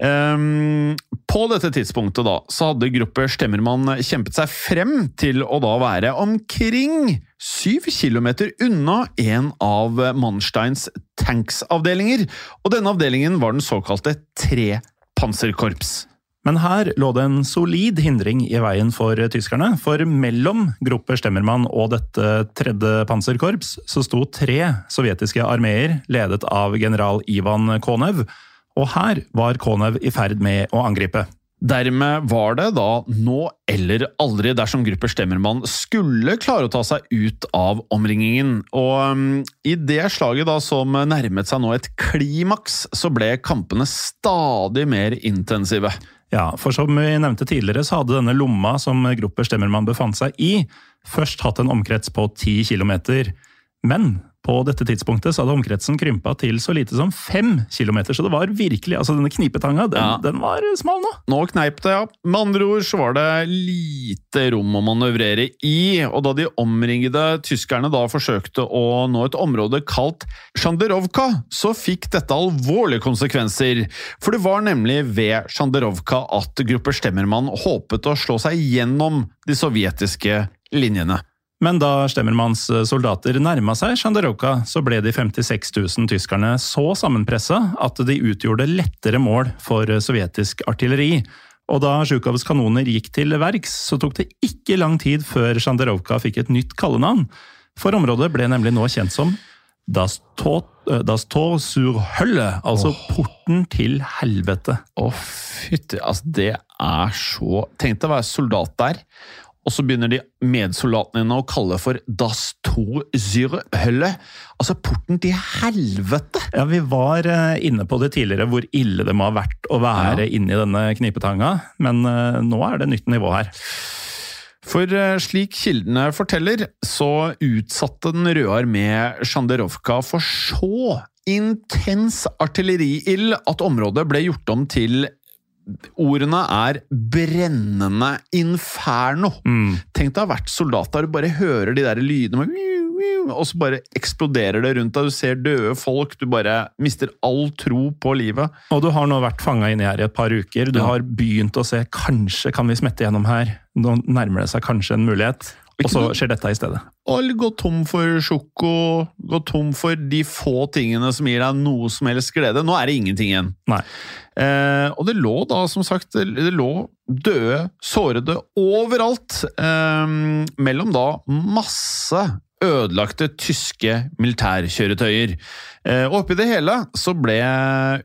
Ehm, på dette tidspunktet da, så hadde gruppe Stemmermann kjempet seg frem til å da være omkring syv kilometer unna en av Mannsteins tanksavdelinger, og denne avdelingen var den såkalte Tre panserkorps. Men her lå det en solid hindring i veien for tyskerne, for mellom Gruppe Stemmermann og dette tredje panserkorps så sto tre sovjetiske armeer ledet av general Ivan Konev, og her var Konev i ferd med å angripe. Dermed var det da nå eller aldri dersom Grupper Stemmermann skulle klare å ta seg ut av omringingen. Og um, i det slaget da som nærmet seg nå et klimaks, så ble kampene stadig mer intensive. Ja, for som vi nevnte tidligere, så hadde denne lomma som Grupper Stemmermann befant seg i, først hatt en omkrets på 10 kilometer. Men på dette tidspunktet så hadde omkretsen krympa til så lite som fem kilometer, så det var virkelig Altså, denne knipetanga, den, Ja. den var smal nå. Nå kneip det, ja. Med andre ord så var det lite rom å manøvrere i, og da de omringede tyskerne da forsøkte å nå et område kalt Sjanderovka, så fikk dette alvorlige konsekvenser. For det var nemlig ved Sjanderovka at gruppe Stemmermann håpet å slå seg gjennom de sovjetiske linjene. Men da Stemmermanns soldater nærma seg Sjandaroka, så ble de 56 000 tyskerne så sammenpressa at de utgjorde lettere mål for sovjetisk artilleri. Og da Sjukovs kanoner gikk til verks, så tok det ikke lang tid før Sjandaroka fikk et nytt kallenavn. For området ble nemlig nå kjent som Das Tor, das Tor sur Hølle, altså porten til helvete. Å, fytti Altså, det er så Tenk deg å være soldat der, og så begynner de medsoldatene dine å kalle for Das Tor sur Hølle. Altså, porten til helvete! Ja, Vi var eh, inne på det tidligere, hvor ille det må ha vært å være inni denne knipetanga, men eh, nå er det nytt nivå her. For eh, slik kildene forteller, så utsatte Den røde armé Sjanderovka for så intens artilleriild at området ble gjort om til Ordene er brennende inferno. Tenk deg å ha vært soldat der du bare hører de der lydene, og så bare eksploderer det rundt deg. Du ser døde folk, du bare mister all tro på livet. Og du har nå vært fanga inni her i et par uker. Du Ja. har begynt å se kanskje kan vi smette gjennom her. Nå nærmer det seg kanskje en mulighet, og så skjer dette i stedet. Og gå tom for sjoko, gå tom for de få tingene som gir deg noe som helst glede. Nå er det ingenting igjen. Eh, og det lå da, som sagt, det det lå døde, sårede overalt. Eh, mellom da masse ødelagte tyske militærkjøretøyer. Eh, og oppi det hele så ble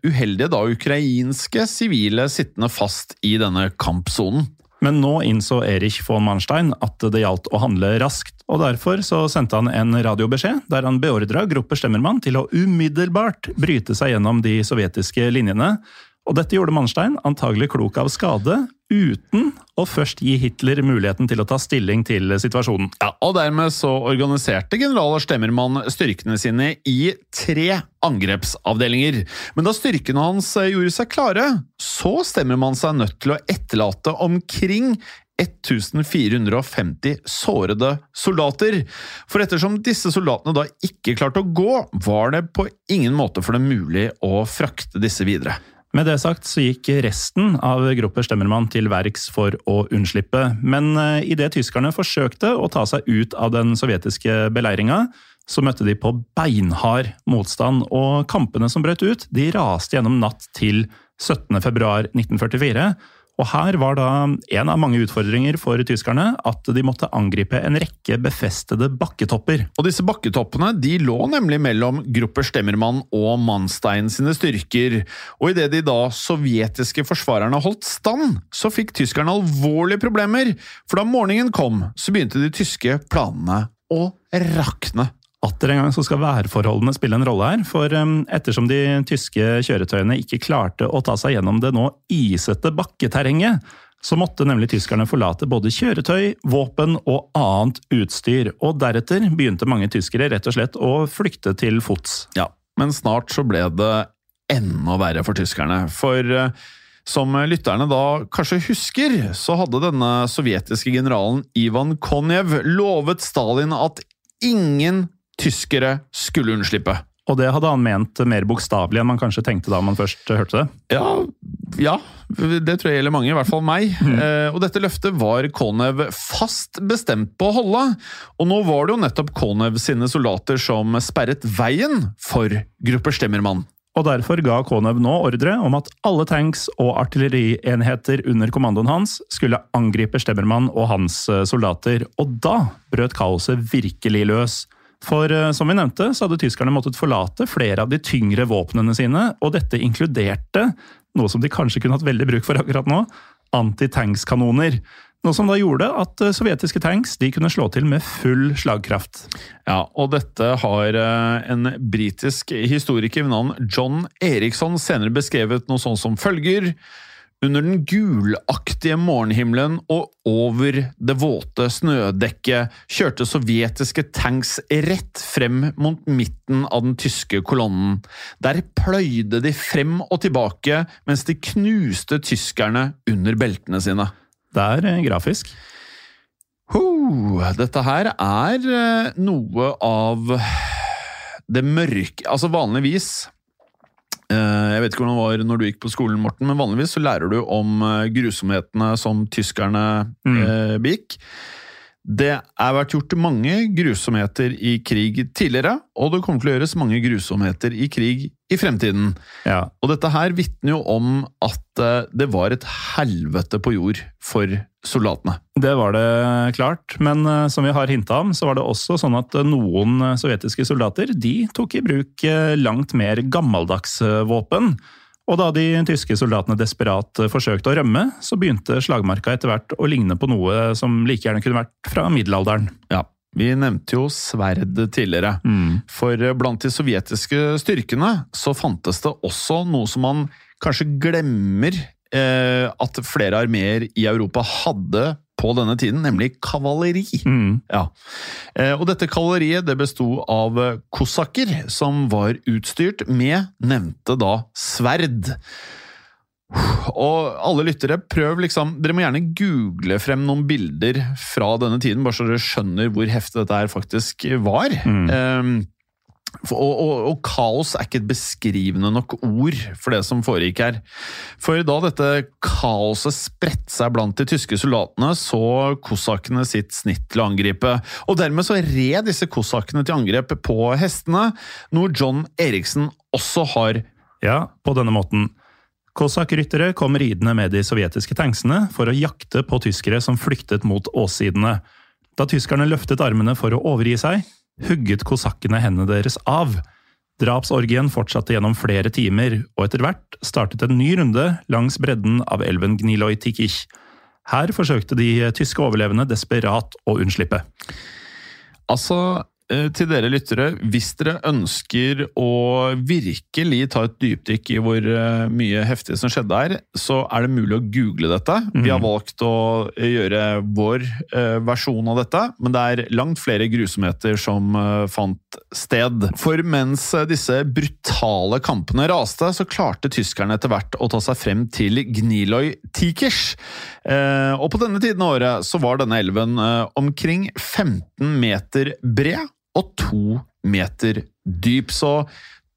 uheldige da ukrainske sivile sittende fast i denne kampsonen. Men nå innså Erich von Manstein at det gjaldt å handle raskt, og derfor så sendte han en radiobeskjed der han beordra Gruppe Stemmermann til å umiddelbart bryte seg gjennom de sovjetiske linjene. Og dette gjorde Manstein antagelig klok av skade, uten å først gi Hitler muligheten til å ta stilling til situasjonen. Ja, og dermed så organiserte general Stemmermann styrkene sine i tre angrepsavdelinger. Men da styrkene hans eh, gjorde seg klare, så Stemmermann seg nødt til å etterlate omkring 1450 sårede soldater. For ettersom disse soldatene da ikke klarte å gå, var det på ingen måte for dem mulig å frakte disse videre. Med det sagt så gikk resten av gruppe Stemmermann til verks for å unnslippe, men eh, idet tyskerne forsøkte å ta seg ut av den sovjetiske beleiringa, så møtte de på beinhard motstand, og kampene som brøt ut, de raste gjennom natt til 17. februar 1944. Og her var da en av mange utfordringer for tyskerne at de måtte angripe en rekke befestede bakketopper. Og disse bakketoppene de lå nemlig mellom Grupper Stemmermann og Manstein sine styrker, og idet de da sovjetiske forsvarerne holdt stand, så fikk tyskerne alvorlige problemer, for da morgenen kom, så begynte de tyske planene å rakne. Atter en gang så skal værforholdene spille en rolle her, for um, ettersom de tyske kjøretøyene ikke klarte å ta seg gjennom det nå isete bakketerrenget, så måtte nemlig tyskerne forlate både kjøretøy, våpen og annet utstyr, og deretter begynte mange tyskere rett og slett å flykte til fots. Ja, men snart så ble det enda verre for tyskerne. For eh, som lytterne da kanskje husker, så hadde denne sovjetiske generalen Ivan Konjev lovet Stalin at ingen tyskere skulle unnslippe. Og det hadde han ment mer bokstavelig enn man kanskje tenkte da man først hørte det. Ja, ja, det tror jeg gjelder mange, i hvert fall meg. Eh, og dette løftet var Konev fast bestemt på å holde. Og nå var det jo nettopp Konev sine soldater som sperret veien for Gruppe Stemmermann. Og derfor ga Konev nå ordre om at alle tanks og artillerienheter under kommandoen hans skulle angripe Stemmermann og hans eh, soldater. Og da brøt kaoset virkelig løs. For eh, som vi nevnte, så hadde tyskerne måttet forlate flere av de tyngre våpnene sine, og dette inkluderte noe som de kanskje kunne hatt veldig bruk for akkurat nå, antitanks-kanoner. Noe som da gjorde at eh, sovjetiske tanks kunne slå til med full slagkraft. Ja, og dette har eh, en britisk historiker ved navn John Eriksson senere beskrevet noe sånn som følger. Under den gulaktige morgenhimmelen og over det våte snødekket kjørte sovjetiske tanks rett frem mot midten av den tyske kolonnen. Der pløyde de frem og tilbake mens de knuste tyskerne under beltene sine. Det er eh, grafisk. Ho, dette her er eh, noe av det mørke Altså vanligvis Jeg vet ikke hvordan det var når du gikk på skolen, Morten, men vanligvis så lærer du om eh, grusomhetene som tyskerne Mm. eh, begikk. Det er vært gjort mange grusomheter i krig tidligere, og det kommer til å gjøres mange grusomheter i krig i fremtiden. Ja, Og dette her vitner jo om at eh, det var et helvete på jord for soldatene. Det var det klart, men eh, som vi har hinta om, så var det også sånn at eh, noen sovjetiske soldater de tok i bruk langt mer gammeldags våpen. Og da de tyske soldatene desperat forsøkte å rømme, så begynte slagmarka etter hvert å ligne på noe som like gjerne kunne vært fra middelalderen. Ja, vi nevnte jo sverd tidligere. For eh, blant de sovjetiske styrkene så fantes det også noe som man kanskje glemmer eh, at flere armeer i Europa hadde på denne tiden, nemlig kavaleri. Mm. Ja. Eh, og dette kavaleriet det besto av kosakker som var utstyrt med nevnte da sverd. Og alle lyttere, prøv liksom Dere må gjerne google frem noen bilder fra denne tiden, bare så dere skjønner hvor heftig dette her faktisk var. Mm. for, og, og, og kaos er ikke et beskrivende nok ord for det som foregikk her. For da dette kaoset spredte seg blant de tyske soldatene, så kosakkene sitt snitt til å angripe. Og dermed så red disse kosakkene til angrep på hestene, noe John Eriksen også har Ja, på denne måten. Kosakkryttere kom ridende med de sovjetiske tanksene for å jakte på tyskere som flyktet mot åssidene. Da tyskerne løftet armene for å overgi seg, hugget kosakkene hendene deres av. Drapsorgien fortsatte gjennom flere timer, og etter hvert startet en ny runde langs bredden av elven Gniloi Tikich. Her forsøkte de tyske overlevende desperat å unnslippe. Altså, til dere lyttere, hvis dere ønsker å virkelig ta et dypdykk i hvor eh, mye heftig som skjedde her, så er det mulig å google dette. Vi har valgt å gjøre vår eh, versjon av dette, men det er langt flere grusomheter som eh, fant sted. For mens eh, disse brutale kampene raste, så klarte tyskerne etter hvert å ta seg frem til Gniloi Tikers. Eh, og på denne tiden av året så var denne elven eh, omkring 15 meter bred og to meter dyp. Så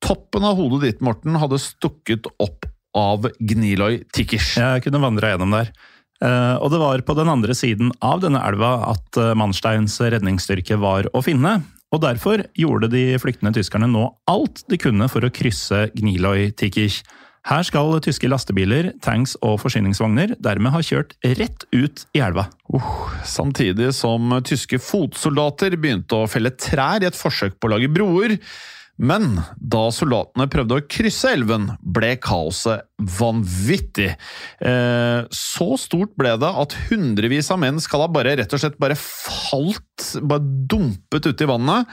toppen av hodet ditt, Morten, hadde stukket opp av Gniloi Tikkers. Jeg kunne vandra gjennom der. Eh, Og det var på den andre siden av denne elva at eh, Mannsteins redningsstyrke var å finne. Og derfor gjorde de flyktende tyskerne nå alt de kunne for å krysse Gniloi Tikich. Her skal tyske lastebiler, tanks og forsyningsvogner dermed ha kjørt rett ut i elva. Samtidig som tyske fotsoldater begynte å felle trær i et forsøk på å lage broer. Men da soldatene prøvde å krysse elven, ble kaoset vanvittig. Eh, så stort ble det at hundrevis av menn skal ha bare rett og slett bare falt, bare dumpet uti vannet.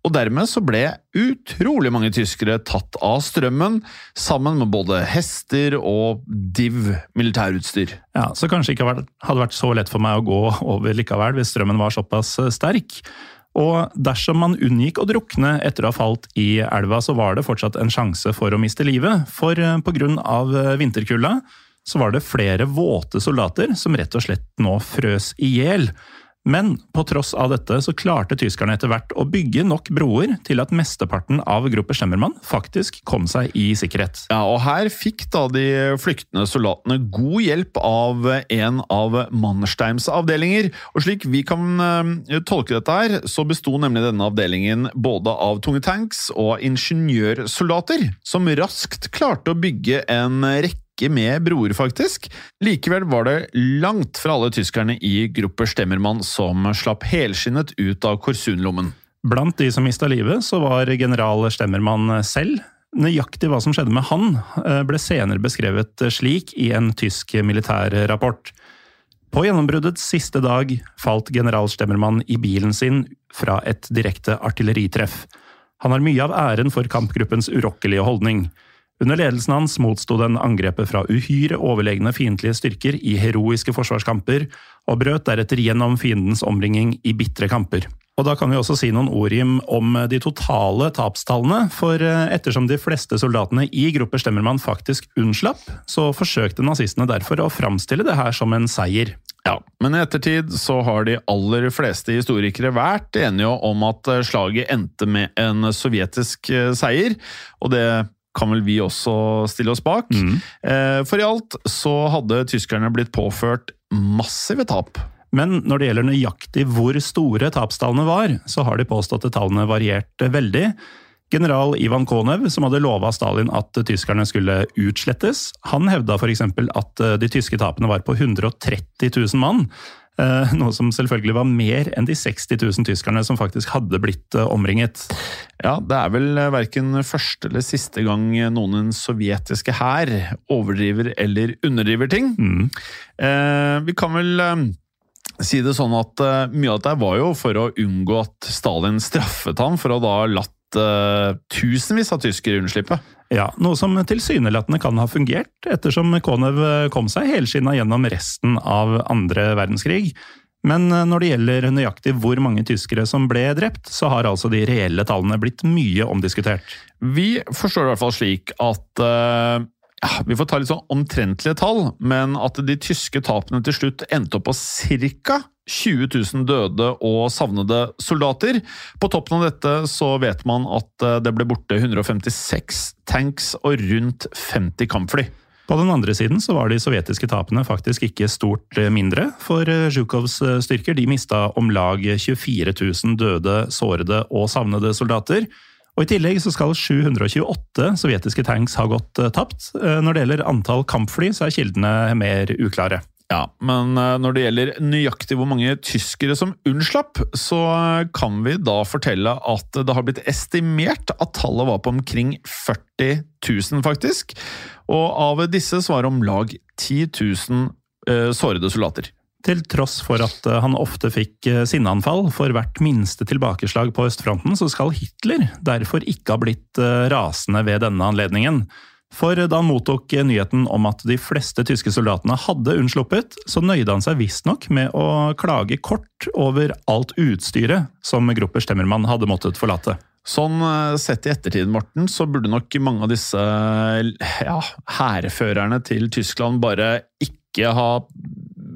Og dermed så ble utrolig mange tyskere tatt av strømmen, sammen med både hester og div militærutstyr. Ja, Så kanskje ikke hadde vært så lett for meg å gå over likevel, hvis strømmen var såpass eh, sterk. Og dersom man unngikk å drukne etter å ha falt i elva, så var det fortsatt en sjanse for å miste livet. For pga. vinterkulda så var det flere våte soldater som rett og slett nå frøs i hjel. Men på tross av dette så klarte tyskerne etter hvert å bygge nok broer til at mesteparten av Gruppe Schemmermann faktisk kom seg i sikkerhet. Ja, og Her fikk da de flyktende soldatene god hjelp av en av Mannersteims avdelinger. Og Slik vi kan uh, tolke dette, her, så besto nemlig denne avdelingen både av tunge tanks og ingeniørsoldater, som raskt klarte å bygge en rekke rekke med broer, faktisk. Likevel var det langt fra alle tyskerne i Gruppe Stemmermann som slapp helskinnet ut av Korsunlommen. Blant de som mista livet, så var general Stemmermann selv. Nøyaktig hva som skjedde med han, eh, ble senere beskrevet slik i en tysk militærrapport. På gjennombruddets siste dag falt general Stemmermann i bilen sin fra et direkte artilleritreff. Han har mye av æren for kampgruppens urokkelige holdning. Under ledelsen hans motsto den angrepet fra uhyre overlegne fiendtlige styrker i heroiske forsvarskamper, og brøt deretter gjennom fiendens omringing i bitre kamper. Og Da kan vi også si noen ord om de totale tapstallene, for eh, ettersom de fleste soldatene i Gruppe Stemmermann faktisk unnslapp, så forsøkte nazistene derfor å framstille det her som en seier. Ja, men i ettertid så har de aller fleste historikere vært enige om at eh, slaget endte med en sovjetisk eh, seier, og det kan vel vi også stille oss bak. Mm. Eh, for i alt så hadde tyskerne blitt påført massive tap. Men når det gjelder nøyaktig hvor store tapstallene var, så har de påstått at tallene varierte veldig. General Ivan Konev, som hadde lova Stalin at tyskerne skulle utslettes, han hevda f.eks. at de tyske tapene var på 130 000 mann. Eh, noe som selvfølgelig var mer enn de 60 000 tyskerne som faktisk hadde blitt eh, omringet. Ja, det er vel eh, verken første eller siste gang noen den sovjetiske hær overdriver eller underdriver ting. Mm. vi kan vel si det sånn at mye av dette var jo for å unngå at Stalin straffet ham for å da latt uh, tusenvis av tyskere unnslippe. Ja, Noe som tilsynelatende kan ha fungert, ettersom Konev kom seg helskinna gjennom resten av andre verdenskrig. Men eh, når det gjelder nøyaktig hvor mange tyskere som ble drept, så har altså de reelle tallene blitt mye omdiskutert. Vi forstår i hvert fall slik at uh, ja, Vi får ta litt sånn omtrentlige tall, men at de tyske tapene til slutt endte opp på ca. 20 000 døde og savnede soldater. På toppen av dette så vet man at eh, det ble borte 156 tanks og rundt 50 kampfly. På den andre siden så var de sovjetiske tapene faktisk ikke stort eh, mindre, for eh, Zjukovs styrker de mista om lag 24 000 døde, sårede og savnede soldater. Og I tillegg så skal 728 sovjetiske tanks ha gått tapt. Når det gjelder antall kampfly, så er kildene mer uklare. Ja, men eh, når det gjelder nøyaktig hvor mange tyskere som unnslapp, så kan vi da fortelle at det har blitt estimert at tallet var på omkring 40 000, faktisk. Og av disse så var om lag 10 000 eh, sårede soldater. Til tross for at eh, han ofte fikk eh, sinneanfall for hvert minste tilbakeslag på østfronten, så skal Hitler derfor ikke ha blitt rasende ved denne anledningen. For da han mottok nyheten om at de fleste tyske soldatene hadde unnsluppet, så nøyde han seg visstnok med å klage kort over alt utstyret som Grupper Stemmermann hadde måttet forlate. Sånn eh, sett i ettertid, Morten, så burde nok mange av disse ja, hærførerne til Tyskland bare ikke ha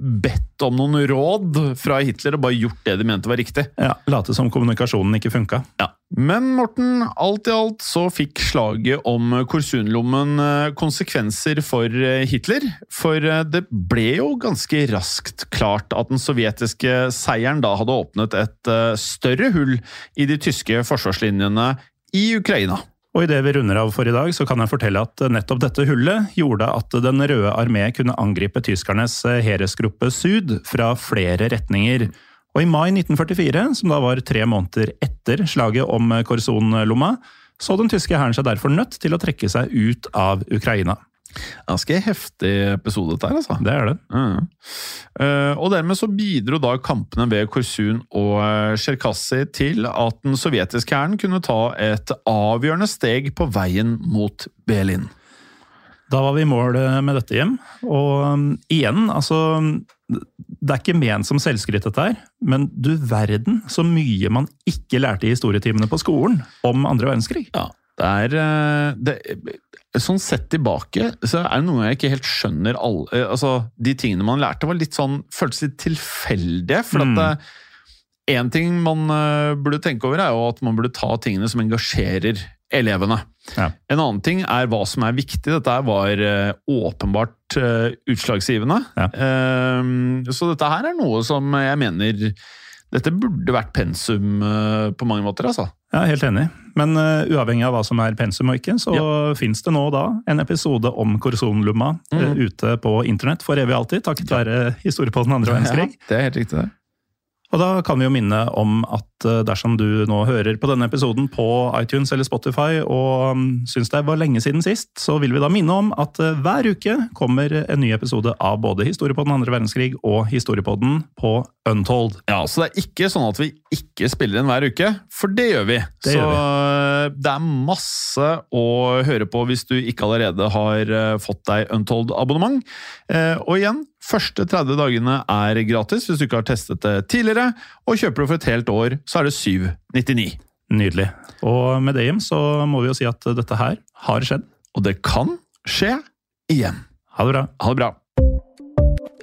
bedt om noen råd fra Hitler og bare gjort det de mente var riktig. Ja, Late som kommunikasjonen ikke funka. Ja. Men Morten, alt i alt så fikk slaget om Korsunlommen eh, konsekvenser for eh, Hitler. For eh, det ble jo ganske raskt klart at den sovjetiske seieren da hadde åpnet et større hull i de tyske forsvarslinjene i Ukraina. Og idet vi runder av for i dag, så kan jeg fortelle at nettopp dette hullet gjorde at Den røde armé kunne angripe tyskernes Heresgruppe Sud fra flere retninger. Og i mai 1944, som da var tre måneder etter slaget om Korson-lomma, så den tyske hæren seg derfor nødt til å trekke seg ut av Ukraina. Ganske heftig episode dette her, altså. Det er det. Mm. Eh, og dermed så bidro da kampene ved Korsun og eh, til at den sovjetiske hæren kunne ta et avgjørende steg på veien mot Berlin. Da var vi i mål med dette hjem. Og um, igjen, altså Det er ikke ment som selvskryt, dette her, men du verden så mye man ikke lærte i historietimene på skolen om andre verdenskrig. Ja, det er eh, det, Sånn sett tilbake, så er det noe jeg ikke helt skjønner alle, eh, altså, De tingene man lærte, var litt sånn, føltes litt tilfeldige. For Mm. at Én ting man eh, burde tenke over, er jo at man burde ta tingene som engasjerer elevene. Ja. En annen ting er hva som er viktig. Dette var eh, åpenbart utslagsgivende. Ja. Eh, så dette her er noe som jeg mener Dette burde vært pensum eh, på mange måter, altså. Ja, Helt enig. Men uh, uavhengig av hva som er pensum og ikke, så fins det nå da en episode om Korsonlumma Mm. uh, ute på internett for evig alltid, takket være historie på den andre verdenskrig. Ja, det er helt riktig, det. Og da kan vi jo minne om at eh, dersom du nå hører på denne episoden på iTunes eller Spotify og um, syns det var lenge siden sist, så vil vi da minne om at eh, hver uke kommer en ny episode av både Historiepodden på andre verdenskrig og Historiepodden på Untold. Ja, Så det er ikke sånn at vi ikke spiller inn hver uke, for det gjør vi. Det så gjør vi. det er masse å høre på hvis du ikke allerede har eh, fått deg Untold-abonnement. Og igjen, første 30 dagene er gratis hvis du ikke har testet det tidligere. Og kjøper du for et helt år, så er det 799. Nydelig. Og med det, Jim, så må vi jo si at dette her har skjedd. Og det kan skje igjen. Ha det bra. Ha det bra.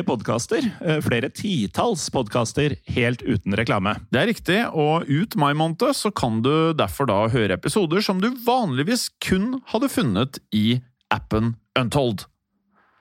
podkaster, eh, flere titalls podkaster, helt uten reklame. Det er riktig, og ut mai måned så kan du derfor da høre episoder som du vanligvis kun hadde funnet i appen Untold.